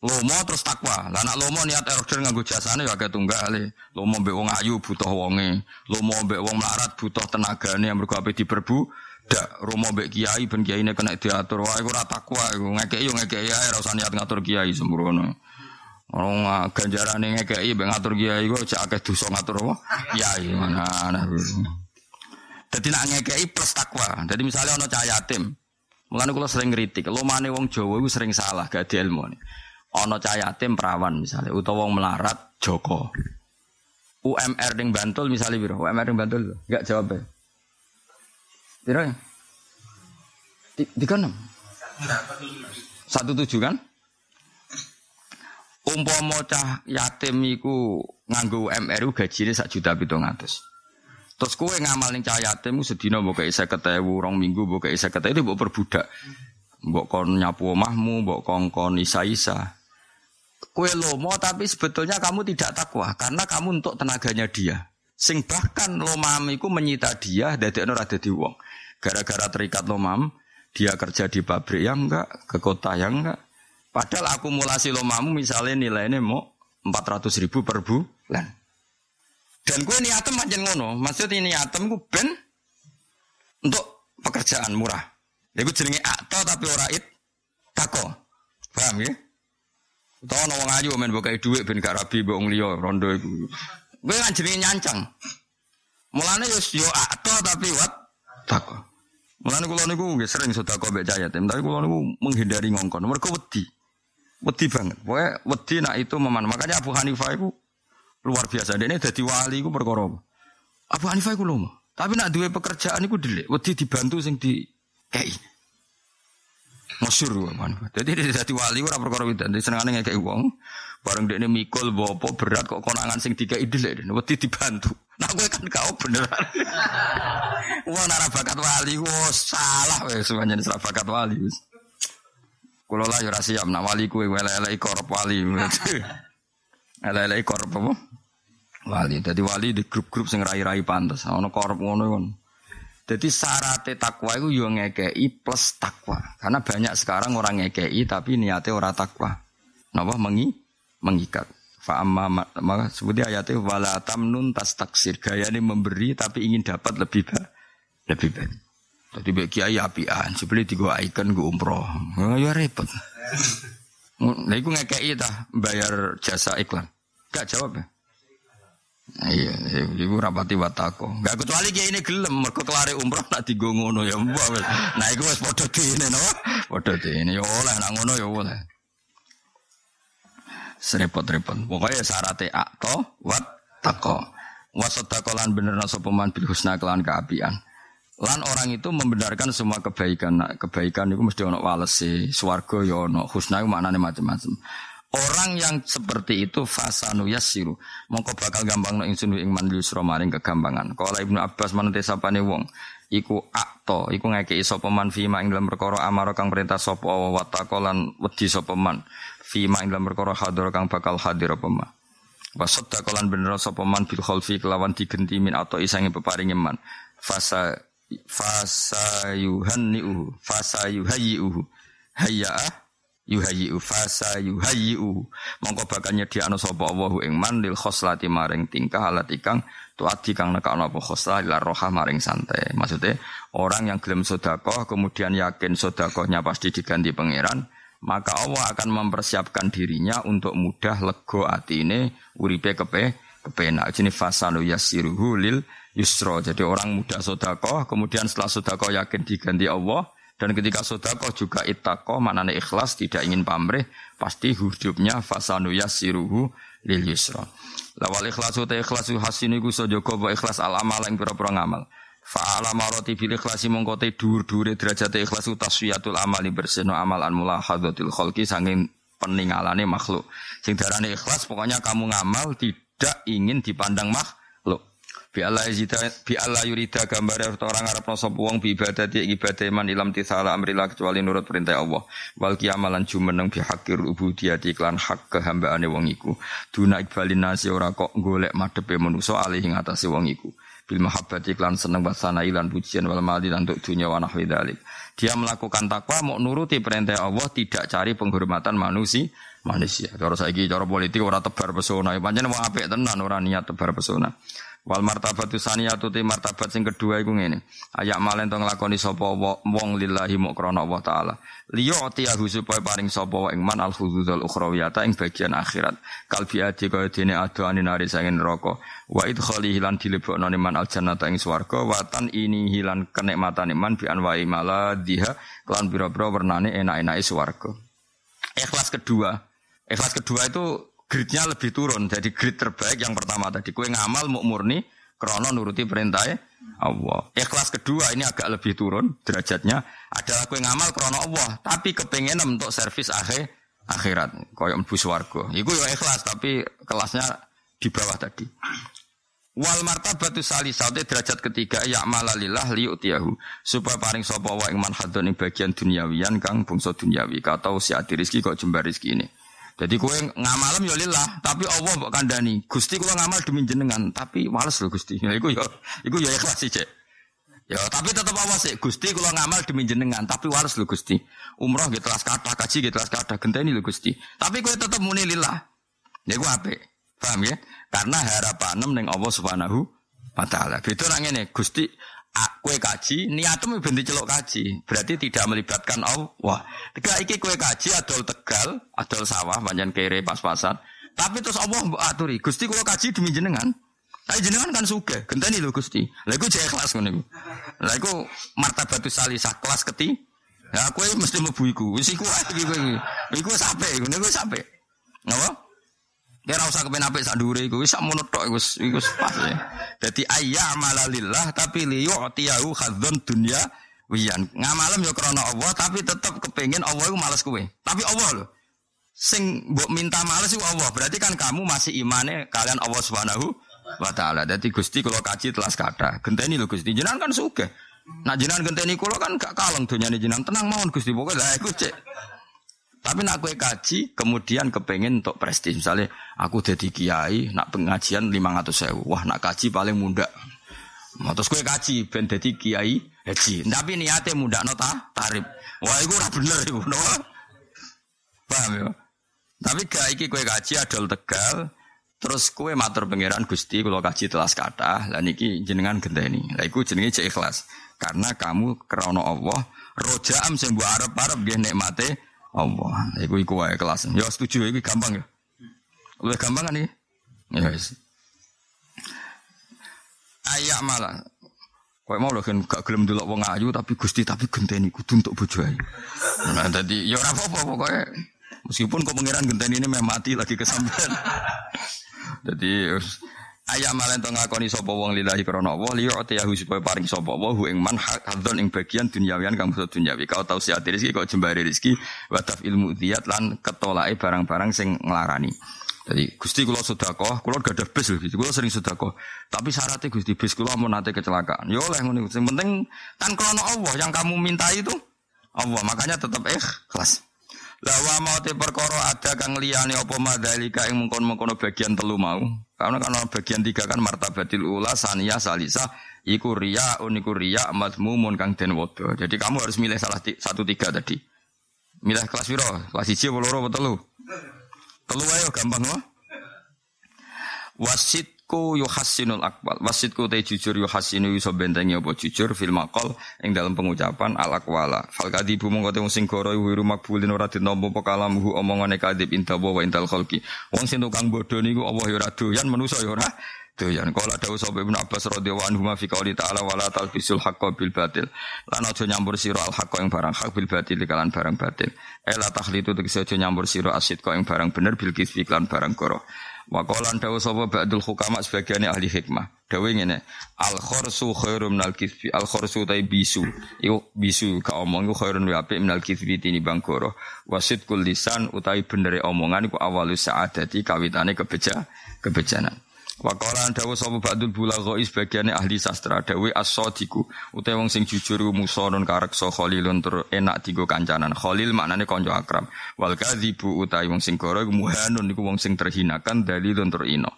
Lomo terus takwa. Lah nek lomo niat order nganggo jasane ya akeh tunggale. Lomo mbek wong ayu butuh wonge. Lomo mbek wong melarat butuh tenagane mergo ape diperbu dak romo mbek kiai ben ini kena diatur wae ora takwa iku ngekeki yo ngekeki ae ora usah niat ngatur kiai sembrono Orang ganjarane ngekeki mbek ngatur kiai kok cek akeh dosa ngatur apa kiai mana ana Dadi nak ngekeki plus takwa. Jadi misalnya ono cah yatim. Mulane kula sering ngritik, lomane wong Jawa iku sering salah gak di ilmu. Ono cah yatim perawan misalnya utawa wong melarat Joko. UMR ning Bantul misalnya biro, UMR ning Bantul enggak jawab ya. Piro ya? Tiga enam. Satu tujuh kan? Umpama cah yatim iku nganggo MRU gajine sak juta pitung atus. Terus kue ngamal ning cah yatim sedina mbok kei 50.000, rong minggu mbok kei 50.000 itu mbok perbudak. Mbok kon nyapu omahmu, mbok kongkon isa-isa. Kue lomo tapi sebetulnya kamu tidak takwa karena kamu untuk tenaganya dia. Sing bahkan lomam iku menyita dia dadekno ora dadi wong. Gara-gara terikat lomam, dia kerja di pabrik yang enggak, ke kota yang enggak. Padahal akumulasi lomamu misalnya nilainya mau 400 ribu per bulan. Dan gue niatem aja ngono. Maksudnya niatem gue ben untuk pekerjaan murah. Jadi gue jenenge akto tapi ora it tako. Paham ya? Tahu nawang ayu men bukai duit ben gak rabi mbok liya rondo iku. Gue kan nyancang. Mulane yo yo akto tapi wat tako. Mulane kula niku nggih sering sedekah mbek cah yatim, tapi kula niku menghindari ngongkon. Mergo wedi. Wedi banget. Pokoke wedi nak itu meman. Makanya Abu Hanifah itu luar biasa. Dia dadi wali iku perkara Abu Hanifah iku lomo. Tapi nak duwe pekerjaan iku delik, wedi dibantu sing di kei. Masyur Abu Hanifah. Dia dadi wali ora perkara. Dadi senengane ngekei wong. Bareng dekne mikul bopo berat kok konangan sing dikei delik. Wedi dibantu. Nah gue kan kau beneran. Wong nara bakat wali, wah salah wes semuanya ini bakat wali. Kulo lah yo siap nak wali kue lele korup wali. Lele korup apa? Wali. Jadi wali di grup-grup sing rai-rai pantas. Ono korup ngono kon. Jadi syarat takwa itu yo ngekei plus takwa. Karena banyak sekarang orang ngekei tapi niatnya orang takwa. Napa mengi mengikat. Fa amma maka sebutnya ayatnya wala tamnun tas taksir. Gaya ini memberi tapi ingin dapat lebih baik. Lebih baik. Tadi bagi kiai apian, sebeli tiga ikon gue umroh. Oh, ya repot. Nah, itu ngekei dah bayar jasa iklan. Gak jawab ya. Iya, iku rapati watako. Enggak kecuali kiai ini gelem mergo kelare umroh nak digo ngono ya wis. Nah iku wis padha dene no. Padha dene ya oleh nak ngono ya oleh. Serepot-repot. Pokoknya syaratnya akto wat tako. Wasodako lan bener sapa man bil husna kelan keapian. Lan orang itu membenarkan semua kebaikan. Nah, kebaikan itu mesti ono walese, swarga ya ono, husna itu maknane macam-macam. Orang yang seperti itu fasanu yasiru. Mongko bakal gampang no ingsun ing man maring kegampangan. Kala Ibnu Abbas manute sapane wong iku akto, iku ngekeki sapa man fima ing dalam perkara amara kang perintah sapa wa lan wedi sapa man fima ing dalam perkara hadir kang bakal hadir apa man. Wa sadaqalan bener sapa man bil khalfi kelawan digenti min atau isange peparinge man. Fasa fasa yuhanniu fasa yuhayyi'uhu hayya yuhayyi fasa yuhayyi mongko bakal nyediakno sapa Allahu ing man lil khoslati maring tingkah alat ikang tuati kang nekakno apa khoslah ila roha maring santai maksudnya orang yang gelem sedekah kemudian yakin sedekahnya pasti diganti pangeran maka Allah akan mempersiapkan dirinya untuk mudah lego atine uripe kepe kepenak jenis fasanu yasiruhu lil yusro jadi orang mudah sedekah kemudian setelah sedekah yakin diganti Allah dan ketika sodako juga itako, maknanya ikhlas, tidak ingin pamrih, pasti hidupnya fasanu yasiruhu lil yusra. Lawal ikhlasu ta ikhlasu hasini ku sojoko ikhlas al amal yang pira-pira ngamal. Fa'ala maroti bil ikhlasi mongkote dur-dure derajat ikhlas taswiyatul amali bersihno amal an mulahadatil khalqi sanging peningalane makhluk. Sing darane ikhlas pokoknya kamu ngamal tidak ingin dipandang makhluk. Bi Allah yurida bi Allah yurida gambar orang Arab sapa wong bi ibadati ibadah man ilam tisala amrillah kecuali nurut perintah Allah. Wal kiamalan jumeneng bi hakir ubudiyati iklan hak kehambaane wong iku. Duna ikbalin nasi ora kok golek madepe manusa alih ing atase wong iku. Bil mahabbati iklan seneng basana ilan pujian wal mali untuk dunia wa nahwi. Dia melakukan takwa mau nuruti perintah Allah tidak cari penghormatan manusia manusia. Cara saiki cara politik ora tebar pesona. Pancen wong apik tenan ora niat tebar pesona. Wal martabatu saniyatu te martabat sing kedua iku ngene. Ayak malen to nglakoni sapa wong lillahi mu krana Allah taala. Liya atiyahu supaya paring sapa ing man al hududul ukhrawiyata ing bagian akhirat. Kalbi adi kaya dene adoane nari sangin neraka. Wa idkhali hilan dilebokno man al jannata ing swarga wa tan ini hilan kenikmatan man bi anwa'i maladhiha kelan pira-pira wernane enak-enake swarga. Ikhlas kedua. Ikhlas kedua itu gridnya lebih turun. Jadi grid terbaik yang pertama tadi kue ngamal mau murni krono nuruti perintah Allah. Ikhlas kedua ini agak lebih turun derajatnya adalah kue ngamal krono Allah, tapi kepengen untuk servis akhir akhirat koyo mlebu swarga. Iku ya ikhlas tapi kelasnya di bawah tadi. Wal martabatu salisate derajat ketiga ya malalillah utiyahu supaya paring sapa wa ing manhadun ing bagian duniawian kang bangsa duniawi kata si ati rezeki kok jembar rezeki ini. Jadi kue ngamalem ya lillah, tapi Allah mbok kandani. Gusti kula ngamal demi jenengan, tapi males lho Gusti. Ya iku ya iku ya ikhlas sih. Ya, tapi tetap awas sih. Gusti kula ngamal demi jenengan, tapi males lho Gusti. Umroh gitu telas kata, kaji gitu telas kata, genteni lho Gusti. Tapi kue tetap muni lillah. Ya iku apik. Paham ya? Karena harapanem ning Allah Subhanahu wa taala. Beda nang ngene, Gusti kue kaji, niatmu ben celok kaji. Berarti tidak melibatkan Allah. Tiga iki kue kaji adol Tegal, adol sawah panjang kere pas-pasan. Tapi terus Allah aturi, Gusti kula kaji demi jenengan. Tapi jenengan kan suge, genteni lho Gusti. Lah iku jek kelas ngono iku. Lah iku martabatus salisah kelas keti. Ya kowe mesti mlebu iku. Wis iku iki kowe. Iku sampe, ngono iku sampe. Ya ora usah kepen apik sak dhuwure iku sak mono tok wis iku pas ya. Dadi ayya amalalillah tapi li yu'tiyahu khadzun dunya wiyan. Ngamalem ya krana Allah tapi tetep kepengin Allah iku males kowe. Tapi Allah lho. Sing mbok minta males iku Allah. Berarti kan kamu masih imane kalian Allah Subhanahu wa taala. Dadi Gusti kula kaji telas kata. Genteni lho Gusti. Jenengan kan sugih. Nah jenengan genteni kula kan gak kaleng donyane jenengan. Tenang mawon Gusti. Pokoke lah iku cek tapi nak kue kaji, kemudian kepengen untuk prestis. Misalnya, aku jadi kiai, nak pengajian lima ratus sewu. Wah, nak kaji paling muda. Nah, terus kue kaji, ben jadi kiai, haji. Tapi niatnya muda nota tarif. Wah, itu ora bener itu. No? Paham ya? Tapi gak iki kue kaji adol tegal. Terus kue matur pangeran Gusti kalau kaji telas kata, lah niki jenengan ini. Lah iku jenenge cek ikhlas. Karena kamu krono Allah, rojaam mbok arep-arep nggih nikmate Allah. Iku iku wae kelas. Ya setuju iki gampang ya. Lebih gampang kan iki? Ya wis. ayak malah Kau mau loh kan gak gelem dulu wong ayu tapi gusti tapi genteni kudu untuk bojo ayu. Nah tadi ya ora apa-apa pokoknya meskipun kau pengiran genteni ini memang mati lagi kesampean. Jadi ayam malah ento ngakoni sapa wong lillahi krana Allah liya atiyahu supaya paring sapa wa hu ing man hadzon ing bagian duniawian kang basa duniawi. Kau tau si rezeki kau jembari rezeki wa ilmu diat lan ketolake barang-barang sing nglarani. Jadi Gusti kula sedekah, kula gak ada bis lho, kula sering sedekah. Tapi syaratnya Gusti bis kula mau nanti kecelakaan. Ya oleh. Yang penting kan krono Allah yang kamu minta itu Allah. Makanya tetap ikhlas. Lawa mau te perkara ada kang liyane apa madalika ing mengkon-mengkono bagian telu mau. Karena kan bagian tiga kan martabatil ula saniyah salisa iku riya uniku riya mazmumun kang den wodo. Jadi kamu harus milih salah satu tiga tadi. Milih kelas piro? Kelas 1 apa telu? Telu ayo gampang loh. Wasitku yuhasinul akbal. Wasitku te jujur yuhasinu iso bentengi apa jujur fil maqal ing dalam pengucapan al akwala. Fal kadibu mongko te sing goro wiru makbulin ora ditampa apa kalamuhu omongane kadib intawa wa intal khalqi. Wong sing tukang bodho niku Allah ya ora doyan manusa ya ora doyan. Kala dawuh sapa Ibnu Abbas radhiyallahu anhu ma fi qouli ta'ala wala talbisul haqqo bil batil. Lan aja nyampur sira al haqqo ing barang hak bil batil kalan barang batil. Ela tahlitu tegese aja nyampur sira asid kok ing barang bener bil kisfi lan barang koro. Wa qala dawuh sapa ba'dul hukama sebagian ahli hikmah. Dawuh ngene, al khursu khairum minal kisfi. Al khursu tai bisu. Iku bisu ka omong iku khairun wa apik minal kisfi tinimbang koro. Wasid kul lisan utawi benere omongan iku awalus saadati kawitane kebeja kebejanan. Wakolan dawu sapa ba'dul bulagha sebagiane ahli sastra dawe as-sadiku utawa wong sing jujur musonun kareksa khalilun tur enak digo kancanan khalil maknane kanca akrab wal kadzibu utawi wong sing goro muhanun niku wong sing terhinakan dalilun tur ino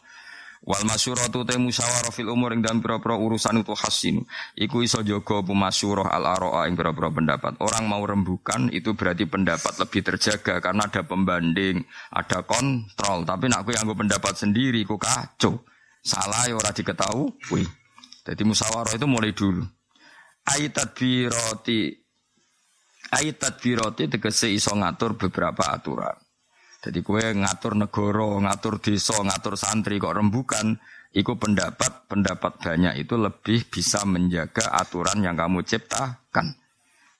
Wal masyuratu te musyawarah fil umur ing dalam pira-pira urusan itu hasin. Iku iso jaga masyurah al aroa ing pira-pira pendapat. Orang mau rembukan itu berarti pendapat lebih terjaga karena ada pembanding, ada kontrol. Tapi nak yang pendapat sendiri, ku kacau. Salah ya ora diketahui. Jadi musyawarah itu mulai dulu. Aitat biroti Aitat biroti tegese iso ngatur beberapa aturan. Jadi kue ngatur negoro, ngatur desa, ngatur santri kok rembukan, iku pendapat pendapat banyak itu lebih bisa menjaga aturan yang kamu ciptakan.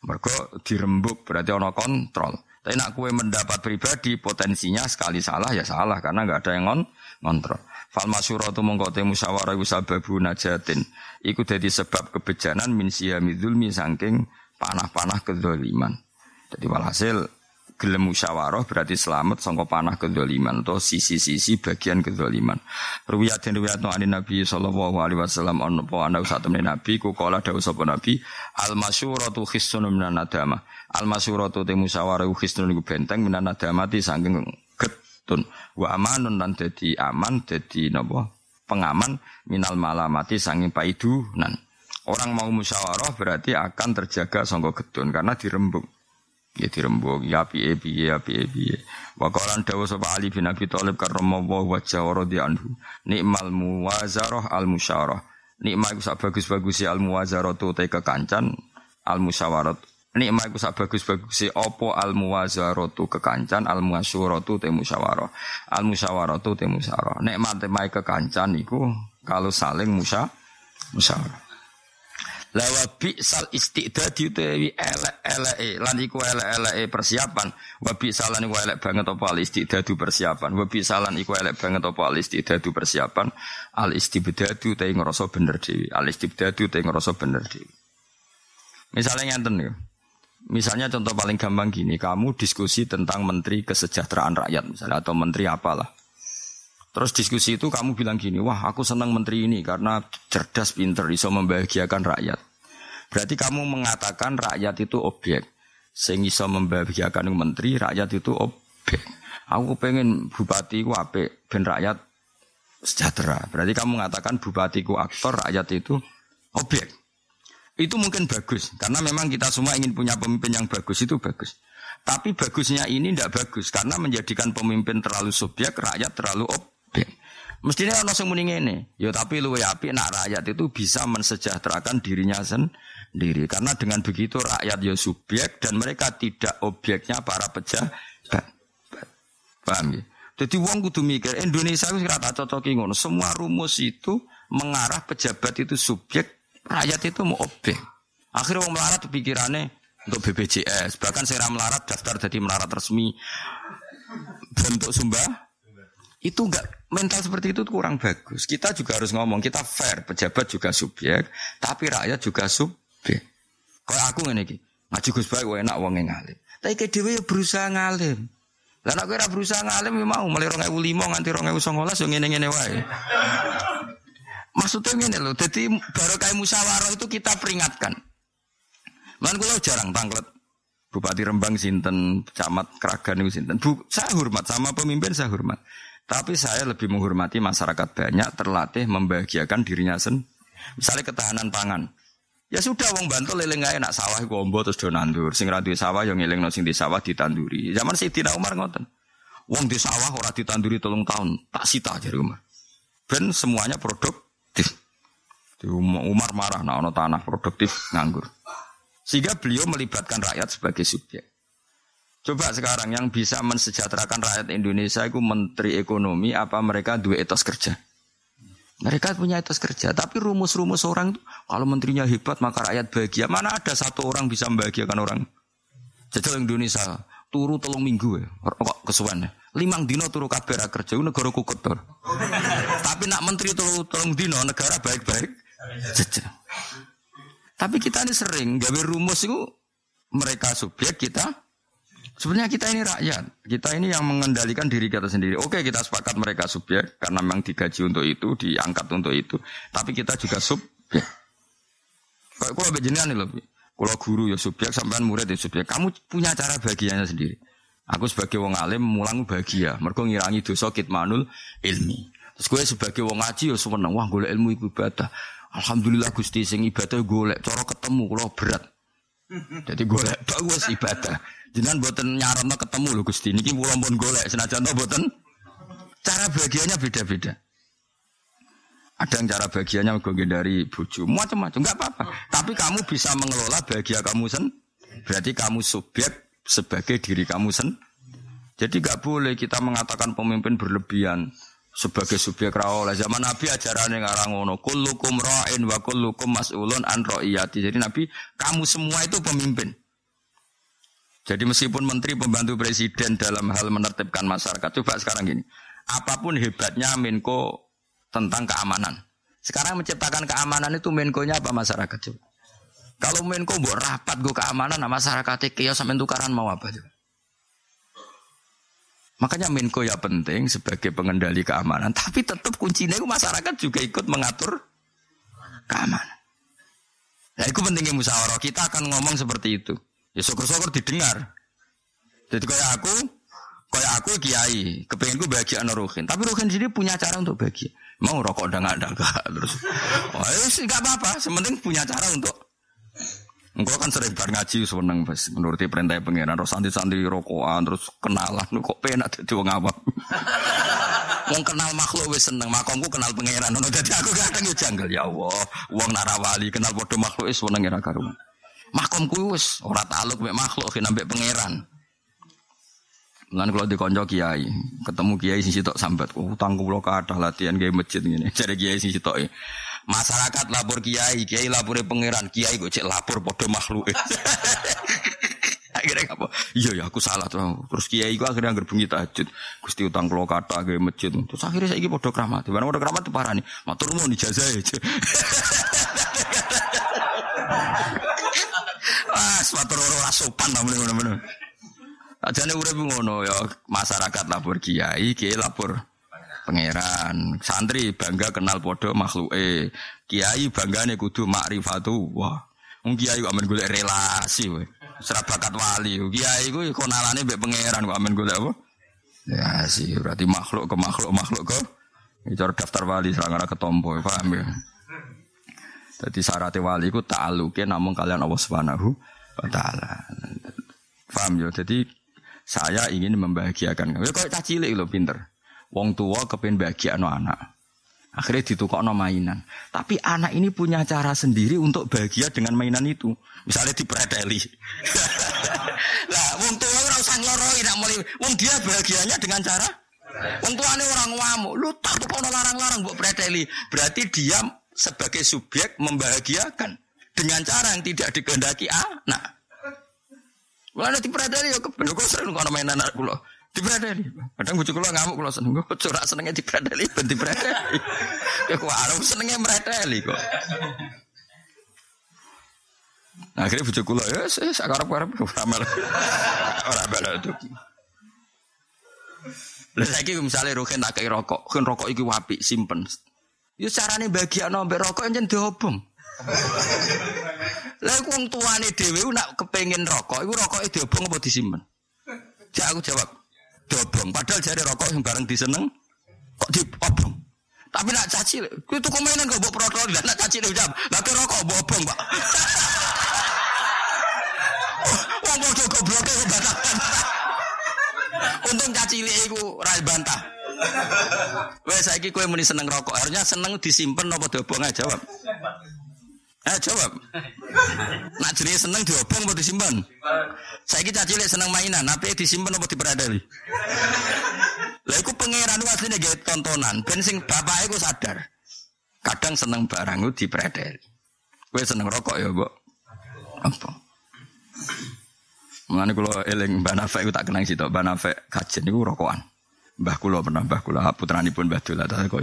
Mereka dirembuk berarti ono kontrol. Tapi nak kue mendapat pribadi potensinya sekali salah ya salah karena nggak ada yang ngon ngontrol. Fal masyuratu mongko te musyawarah iku sababu najatin. Iku dadi sebab kebejanan min siyami dzulmi saking panah-panah kedzaliman. Jadi walhasil gelem musyawarah berarti selamat sangka panah kedzaliman atau sisi-sisi bagian kedzaliman. Ruwiyat den ruwiyat no Nabi sallallahu alaihi wasallam ono apa ana sak temene Nabi ku kala dawuh sapa Nabi al masyuratu khissun minan nadama. Al masyuratu te musyawarah khissun iku benteng minan saking getun wa amanun lan dadi aman dadi napa? Pengaman minal malamati sanging paidunan. Orang mau musyawarah berarti akan terjaga sangka getun karena dirembuk. Ya dirembuk. Ya piye piye ya piye piye. Wa qalan dawu sapa Ali bin Abi Thalib karramallahu wajhahu radhiyallahu nikmal muwazarah al musyarah nikmah iku sak bagus-bagus al muwazarah tu te kekancan al musyawarah nikmah iku sak bagus-bagus apa al muwazaratu kekancan al muasyuratu te musyawarah. Al musyawaratu te musyawarah. Nikmat mai kekancan iku kalau saling musya musyawarah. Lawa bi sal istidad utawi elek eleke lan iku elek eleke persiapan. Wa bi salan iku elek banget apa al istidadu persiapan. Wa bi salan iku elek banget apa al istidadu persiapan. Al istibdadu te ngrasa bener dhewe. Al istibdadu te ngrasa bener dhewe. Misalnya ngenten ya Misalnya contoh paling gampang gini, kamu diskusi tentang menteri kesejahteraan rakyat misalnya atau menteri apalah. Terus diskusi itu kamu bilang gini, wah aku senang menteri ini karena cerdas, pinter, bisa membahagiakan rakyat. Berarti kamu mengatakan rakyat itu objek. Sehingga bisa membahagiakan menteri, rakyat itu objek. Aku pengen bupati ku ape, ben rakyat sejahtera. Berarti kamu mengatakan bupatiku aktor, rakyat itu objek. Itu mungkin bagus karena memang kita semua ingin punya pemimpin yang bagus itu bagus. Tapi bagusnya ini tidak bagus karena menjadikan pemimpin terlalu subjek, rakyat terlalu objek. Mestinya orang langsung mending ini. Ya tapi lu api nak rakyat itu bisa mensejahterakan dirinya sendiri. Karena dengan begitu rakyat ya subjek dan mereka tidak objeknya para pejabat. Paham ya? Jadi uang kudu mikir Indonesia itu rata cocok ngono. Semua rumus itu mengarah pejabat itu subjek, rakyat itu mau objek. Akhirnya uang melarat pikirannya untuk BPJS. Bahkan saya melarat daftar jadi melarat resmi bentuk sumbah itu enggak mental seperti itu kurang bagus. Kita juga harus ngomong kita fair, pejabat juga subjek, tapi rakyat juga subjek. Kalau aku ngene iki, ngaji Gus Baik enak wong ngalim. Tapi ke dhewe ya berusaha ngalim. Lah nek ora berusaha ngalim ya mau mulai 2005 nganti 2019 yo ngene-ngene wae. Maksudnya ngene lho, dadi barokah musyawarah itu kita peringatkan. Lan kula jarang tanglet Bupati Rembang sinten, camat Kragan itu sinten. Bu, saya hormat sama pemimpin saya hormat. Tapi saya lebih menghormati masyarakat banyak terlatih membahagiakan dirinya sendiri. Misalnya ketahanan pangan. Ya sudah wong bantu leleng gak enak sawah gombo terus do nandur. Sing ra sawah yang ngeling sing di sawah ditanduri. Zaman Sayyidina Umar ngoten. Wong di sawah ora ditanduri tolong tahun, tak sita jadi Umar. Ben semuanya produktif. Umar marah nah ono tanah produktif nganggur. Sehingga beliau melibatkan rakyat sebagai subjek. Coba sekarang yang bisa mensejahterakan rakyat Indonesia itu menteri ekonomi apa mereka dua etos kerja? Mereka punya etos kerja, tapi rumus-rumus orang itu kalau menterinya hebat maka rakyat bahagia. Mana ada satu orang bisa membahagiakan orang? Jajal Indonesia turu telung minggu ya, kok kesuwen ya. Limang dino turu kabeh kerja, negara kuketor. tapi nak menteri turu telung dino negara baik-baik. Tapi kita ini sering gawe rumus itu mereka subjek kita Sebenarnya kita ini rakyat, kita ini yang mengendalikan diri kita sendiri. Oke, kita sepakat mereka subjek karena memang digaji untuk itu, diangkat untuk itu. Tapi kita juga subjek. Kalau jenengan lebih, kalau guru ya subjek, sampean murid ya subjek. Kamu punya cara bagiannya sendiri. Aku sebagai wong alim mulang bahagia, mereka ngirangi dosa kitmanul ilmi. Terus gue sebagai wong ngaji ya seneng, wah golek ilmu ibadah. Alhamdulillah Gusti sing ibadah golek cara ketemu kalau berat. Jadi golek bagus ibadah. Jangan buatan nyarono ketemu loh Gusti. Niki pulau pun golek senajan to buatan cara bagiannya beda-beda. Ada yang cara bagiannya gue dari buju, macam-macam, nggak apa-apa. Tapi kamu bisa mengelola bahagia kamu sen. Berarti kamu subjek sebagai diri kamu sen. Jadi nggak boleh kita mengatakan pemimpin berlebihan sebagai subjek oleh zaman Nabi ajaran yang ngarang ngono kullukum ra'in wa kullukum mas'ulun an ra'iyati. Jadi Nabi kamu semua itu pemimpin. Jadi meskipun menteri pembantu presiden dalam hal menertibkan masyarakat coba sekarang gini. Apa pun hebatnya Menko tentang keamanan. Sekarang menciptakan keamanan itu Menko-nya apa masyarakat coba kalau Menko buat rapat gue keamanan nah masyarakat kios sampai tukaran mau apa coba Makanya Menko ya penting sebagai pengendali keamanan, tapi tetap kuncinya itu masyarakat juga ikut mengatur keamanan. Nah, itu pentingnya musyawarah. Kita akan ngomong seperti itu. Ya syukur-syukur didengar. Jadi kayak aku, kayak aku kiai, kepengen gue anak Ruhin. Tapi Ruhin sendiri punya cara untuk bahagia. Mau rokok udah nggak ada terus. Oh, ya nggak apa-apa. Sementing punya cara untuk Engkau kan sering bar ngaji seneng menuruti perintah pengiran terus santri-santri rokokan terus kenalan kok penak dadi wong awam. wong kenal makhluk wis seneng makomku kenal pangeran ngono dadi aku kadang yo janggal ya Allah wong narawali kenal padha makhluk wis seneng ora karuan. Makomku wis ora taluk mek makhluk kena mek pangeran. Lan kalau di konco kiai, ketemu kiai sing sitok sambat, oh, utang kula kathah latihan gawe masjid ngene. Jare kiai sing sitok Masyarakat lapor kiai, kiai lapor pangeran, kiai kok cek lapor podo makhluk. akhirnya apa? Iya ya aku salah tuh. Terus kiai gua akhirnya nggak bengi tahajud. Gusti utang kalau kata gue masjid. Terus akhirnya saya podo keramat. Mana podo keramat tuh parah nih. Matur mau dijazah aja. Ah, suatu orang sopan namanya bener-bener. Ajane urip ngono ya masyarakat lapor kiai, kiai lapor pangeran. Santri bangga kenal podo makhluk eh. Kiai bangga nih kudu makrifatu. Wah, wong kiai amen golek relasi we. Serabakat wali. Kiai ku konalane mbek pangeran kok amen golek apa? Ya sih, berarti makhluk ke makhluk makhluk ke. Bicara daftar wali serangara ketompo, paham ya? Jadi syarat wali ku ta'aluke namun kalian Allah Subhanahu wa taala. Paham ya? Jadi saya ingin membahagiakan. Ya kok cilik lho pinter. Wong tua kepen bahagia no anak. Akhirnya ditukar no mainan. Tapi anak ini punya cara sendiri untuk bahagia dengan mainan itu. Misalnya dipreteli. Nah, wong tua ora usah ngloroi nak mulai. Wong dia bahagianya dengan cara Wong tuane orang ngamuk, lu tak kono larang-larang mbok preteli. Berarti dia sebagai subjek membahagiakan dengan cara yang tidak dikehendaki anak. Mulane dipreteli ya kebener kok sering kono mainan anak kula. Dipreteli. Kadang bojo kula ngamuk kula seneng kok ora senenge dipreteli ben dipreteli. Ya kok arep senenge mreteli kok. Nah, akhirnya bojo kula ya wis sakarep-karep ora mel. Ora mel itu. Lah saiki misale roken tak kei rokok, kan rokok iki wapi simpen. Ya carane bagiakno mbek rokok yen diobong. Lah wong tuane dhewe nak kepengin rokok, iku rokoke diobong apa disimpen? Jak aku jawab, diobong. Padahal jare rokok yang bareng diseneng kok diobong. Tapi nak caci, kuwi tuku mainan kok mbok protol, nak caci jawab, lah rokok mbok obong, Pak. Wong bodoh goblok kok bantah. Untung caci cilik iku ora bantah. Wes saiki kowe muni seneng rokok, harusnya seneng disimpen apa diobong aja jawab. Eh jawab. Nak jenenge seneng diobong apa disimpan? Saiki caci cilik seneng mainan, apa disimpan apa diperadali? Lah iku pangeran asline gawe tontonan, ben sing bapak iku sadar. Kadang seneng barang itu diperadali. Kowe seneng rokok ya, Mbok? Apa? Mulane kula eling Mbah Nafek iku tak kenang sitok, Mbah Nafek kajen niku rokokan. Mbah kula pernah Mbah kula putranipun Mbah Dola ta kok.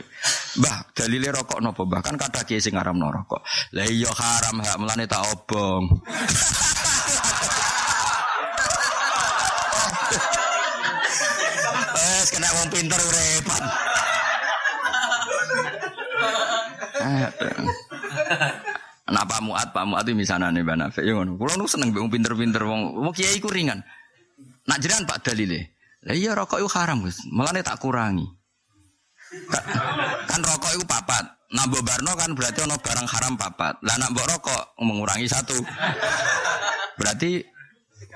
Mbah, dalile rokok napa Mbah? Kan kata kiye sing ngaramno rokok. Lah iya haram hak mulane tak obong. Wes kena wong pinter repot. Nah Pak Muat, Pak Muat itu misalnya nih Mbak Nafek, ya. Kulo seneng wong pinter-pinter wong, wong kiai ku ringan. Nak jiran Pak dalile. Lah iya rokok itu haram, Gus. Mulane tak kurangi. Kan, kan rokok itu papat. Nah Barno kan berarti ono barang haram papat. Lah nak rokok mengurangi satu. Berarti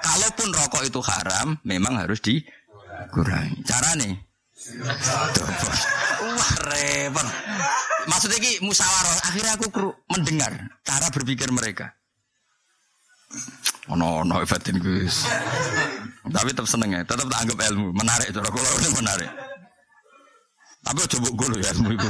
kalaupun rokok itu haram, memang harus dikurangi. Cara nih. Wah repot. Maksudnya ki musyawarah. Akhirnya aku mendengar cara berpikir mereka. Oh no, no batin Gus. Tapi tetap seneng ya, tetap anggap ilmu, menarik cara kula ini menarik. Tapi coba gue ya ilmu itu.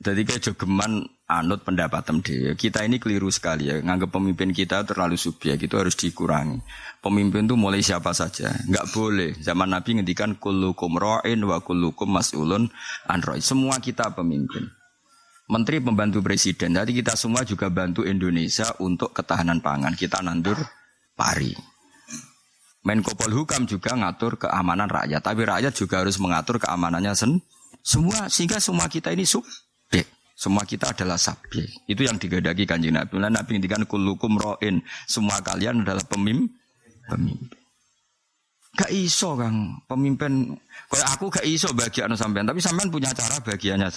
Jadi kayak jogeman anut pendapat dia. Kita ini keliru sekali ya. Nganggap pemimpin kita terlalu subjek itu harus dikurangi. Pemimpin itu mulai siapa saja. Nggak boleh. Zaman Nabi ngendikan kullukum ra'in wa kullukum mas'ulun an Semua kita pemimpin. Menteri pembantu presiden. Jadi kita semua juga bantu Indonesia untuk ketahanan pangan. Kita nandur pari. Menko Polhukam juga ngatur keamanan rakyat. Tapi rakyat juga harus mengatur keamanannya sen semua sehingga semua kita ini sub semua kita adalah subjek. Itu yang digadagi kanjeng Nabi. Nah, Nabi ngendikan kulukum roin. Semua kalian adalah pemimpin. Pemimpin. Gak iso kang pemimpin. Kayak aku gak iso bagian sampean. Tapi sampean punya cara bagiannya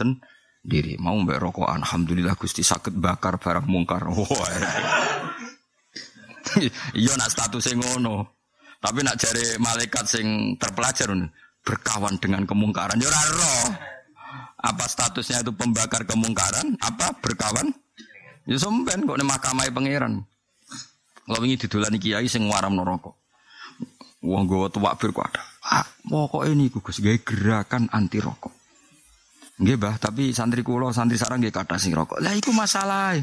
sendiri. Mau mbak rokok. Alhamdulillah gusti sakit bakar barang mungkar. Wah. iya nak statusnya ngono. Tapi nak cari malaikat sing terpelajar berkawan dengan kemungkaran. Ya roh. Apa statusnya itu pembakar kemungkaran? Apa berkawan? Ya somben kok nih mahkamah pangeran. Kalau ingin didolani kiai sing waram rokok. Wong gue tua bir kok ada. Ah, kok ini gugus gaya gerakan anti rokok. Nggih, Bah, tapi santri kulo, santri sarang nggih kata sing rokok. Lah iku masalah.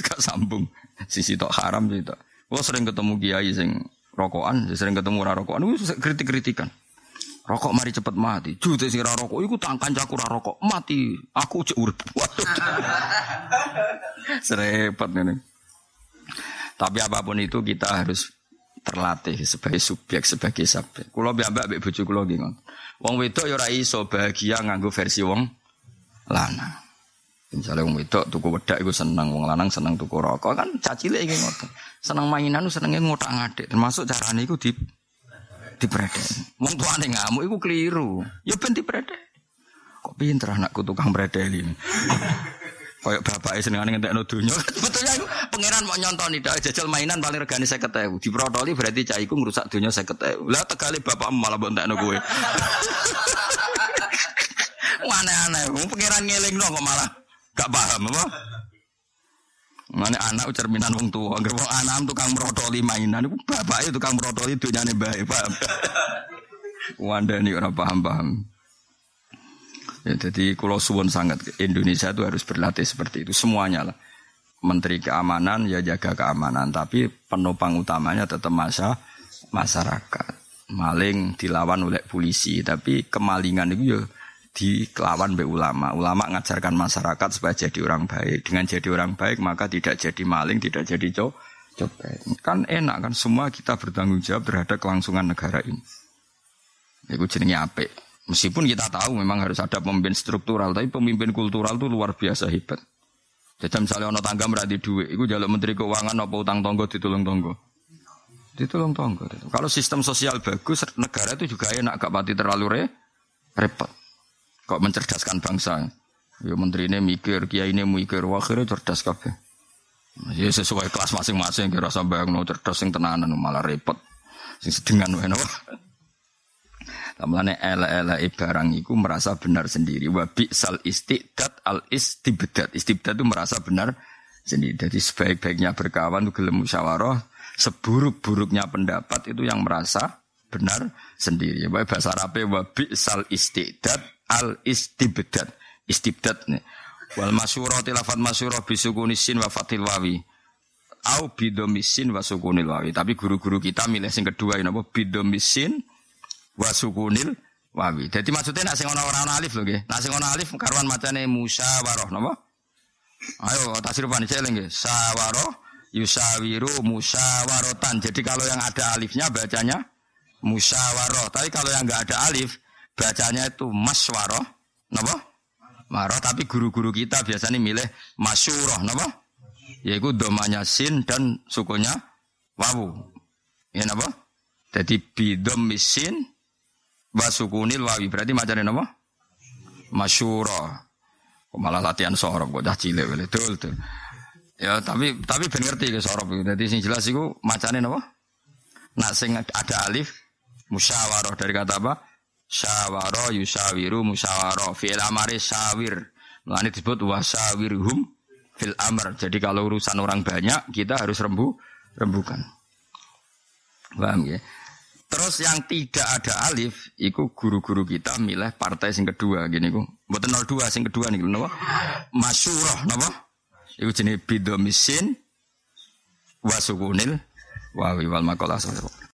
Gak sambung. Sisi tok haram sih tok. Kulo sering ketemu kiai sing rokokan, sering ketemu ora rokokan, itu kritik-kritikan. Rokok mari cepet mati. Jute sing ora rokok iku tak kancaku ora rokok. Mati. Aku cek urip. Serepet ini. Tapi apa pun itu kita harus terlatih sebagai subjek sebagai subjek. Kulo mbak mbek bojo kulo nggih Wong wedok ya ora iso bahagia nganggo versi wong lanang. Misalnya wong wedok tuku wedak iku seneng, wong lanang seneng tuku rokok kan cacile iki ngoten. Seneng mainan senenge ngotak ngadik. Termasuk carane iku di dipredek. Wong tuane ngamuk iku keliru. Ya ben dipredek. Kok pinter anakku tukang predeli. Kayak bapak e senengane ngentekno donya. Betulnya iku pangeran mau nyontoni dak jajal mainan paling regane 50.000. Diprotoli berarti cah iku ngrusak donya 50.000. Lah tegale bapak malah mbok entekno kowe. Aneh-aneh, wong pangeran ngelingno kok malah gak paham apa? Mana anak cerminan wong tua, anggere wong anak tukang merotoli mainan, iku bapake tukang merotoli dunyane bae, paham. Wandani ora paham-paham. Ya, jadi kalau suwon sangat Indonesia itu harus berlatih seperti itu semuanya lah. Menteri keamanan ya jaga keamanan, tapi penopang utamanya tetap masa masyarakat. Maling dilawan oleh polisi, tapi kemalingan itu ya dikelawan be ulama. Ulama ngajarkan masyarakat supaya jadi orang baik. Dengan jadi orang baik maka tidak jadi maling, tidak jadi co. Kan enak kan semua kita bertanggung jawab terhadap kelangsungan negara ini. Itu jenenge apik. Meskipun kita tahu memang harus ada pemimpin struktural, tapi pemimpin kultural itu luar biasa hebat. Jadi misalnya ono tangga merati duit, itu jalur menteri keuangan apa utang tonggo ditolong tonggo. Ditolong tonggo. Kalau sistem sosial bagus, negara itu juga enak, gak pati terlalu re, repot. Kok mencerdaskan bangsa. Ya menteri ini mikir, kiai ini mikir, akhirnya cerdas kabeh. Ya sesuai kelas masing-masing, kira sampai yang cerdas yang tenanan malah repot. Sing sedengan Tamlane ele-ele barang iku merasa benar sendiri. Wabi sal istidat al istibdat. Istibdat itu merasa benar sendiri. Jadi sebaik-baiknya berkawan itu gelem musyawarah, seburuk-buruknya pendapat itu yang merasa benar sendiri. Bahasa Arabnya wabi sal istidat al istibdad. Istibdad nih. Wal masyurah tilafat masyurah bisukuni sin wa fatil wawi. Au bidomisin wa sukunil wawi. Tapi guru-guru kita milih sing kedua ini apa? Bidomisin wa sukunil wawi. Jadi maksudnya nak sing ana ora alif lho nggih. Nak sing ana alif karuan macane musyawarah napa? Ayo tasripan celeng nggih. Sawaroh yusawiru musyawarotan. Jadi kalau yang ada alifnya bacanya musyawaroh. Tapi kalau yang enggak ada alif bacanya itu maswaroh, napa? Maroh, tapi guru-guru kita biasanya milih masyuroh, napa? Yaitu domanya sin dan sukunya wawu. Ya napa? Jadi bidom misin wasukunil wawi. Berarti macamnya napa? Masyuroh. Malah latihan sorok kok dah cilik wele dul tuh. Ya tapi tapi ben ngerti ke sorok itu. Jadi sing jelas iku macane napa? Nak sing ada alif musyawarah dari kata apa? syawaro yusawiru musyawaro fi'il amari sawir melani disebut wasawirhum fil amr jadi kalau urusan orang banyak kita harus rembu rembukan paham ya terus yang tidak ada alif itu guru-guru kita milih partai yang kedua gini ku. Buat 02 sing kedua nih napa? Masyurah napa? Itu jenis bidomisin wasukunil wawi wal makolah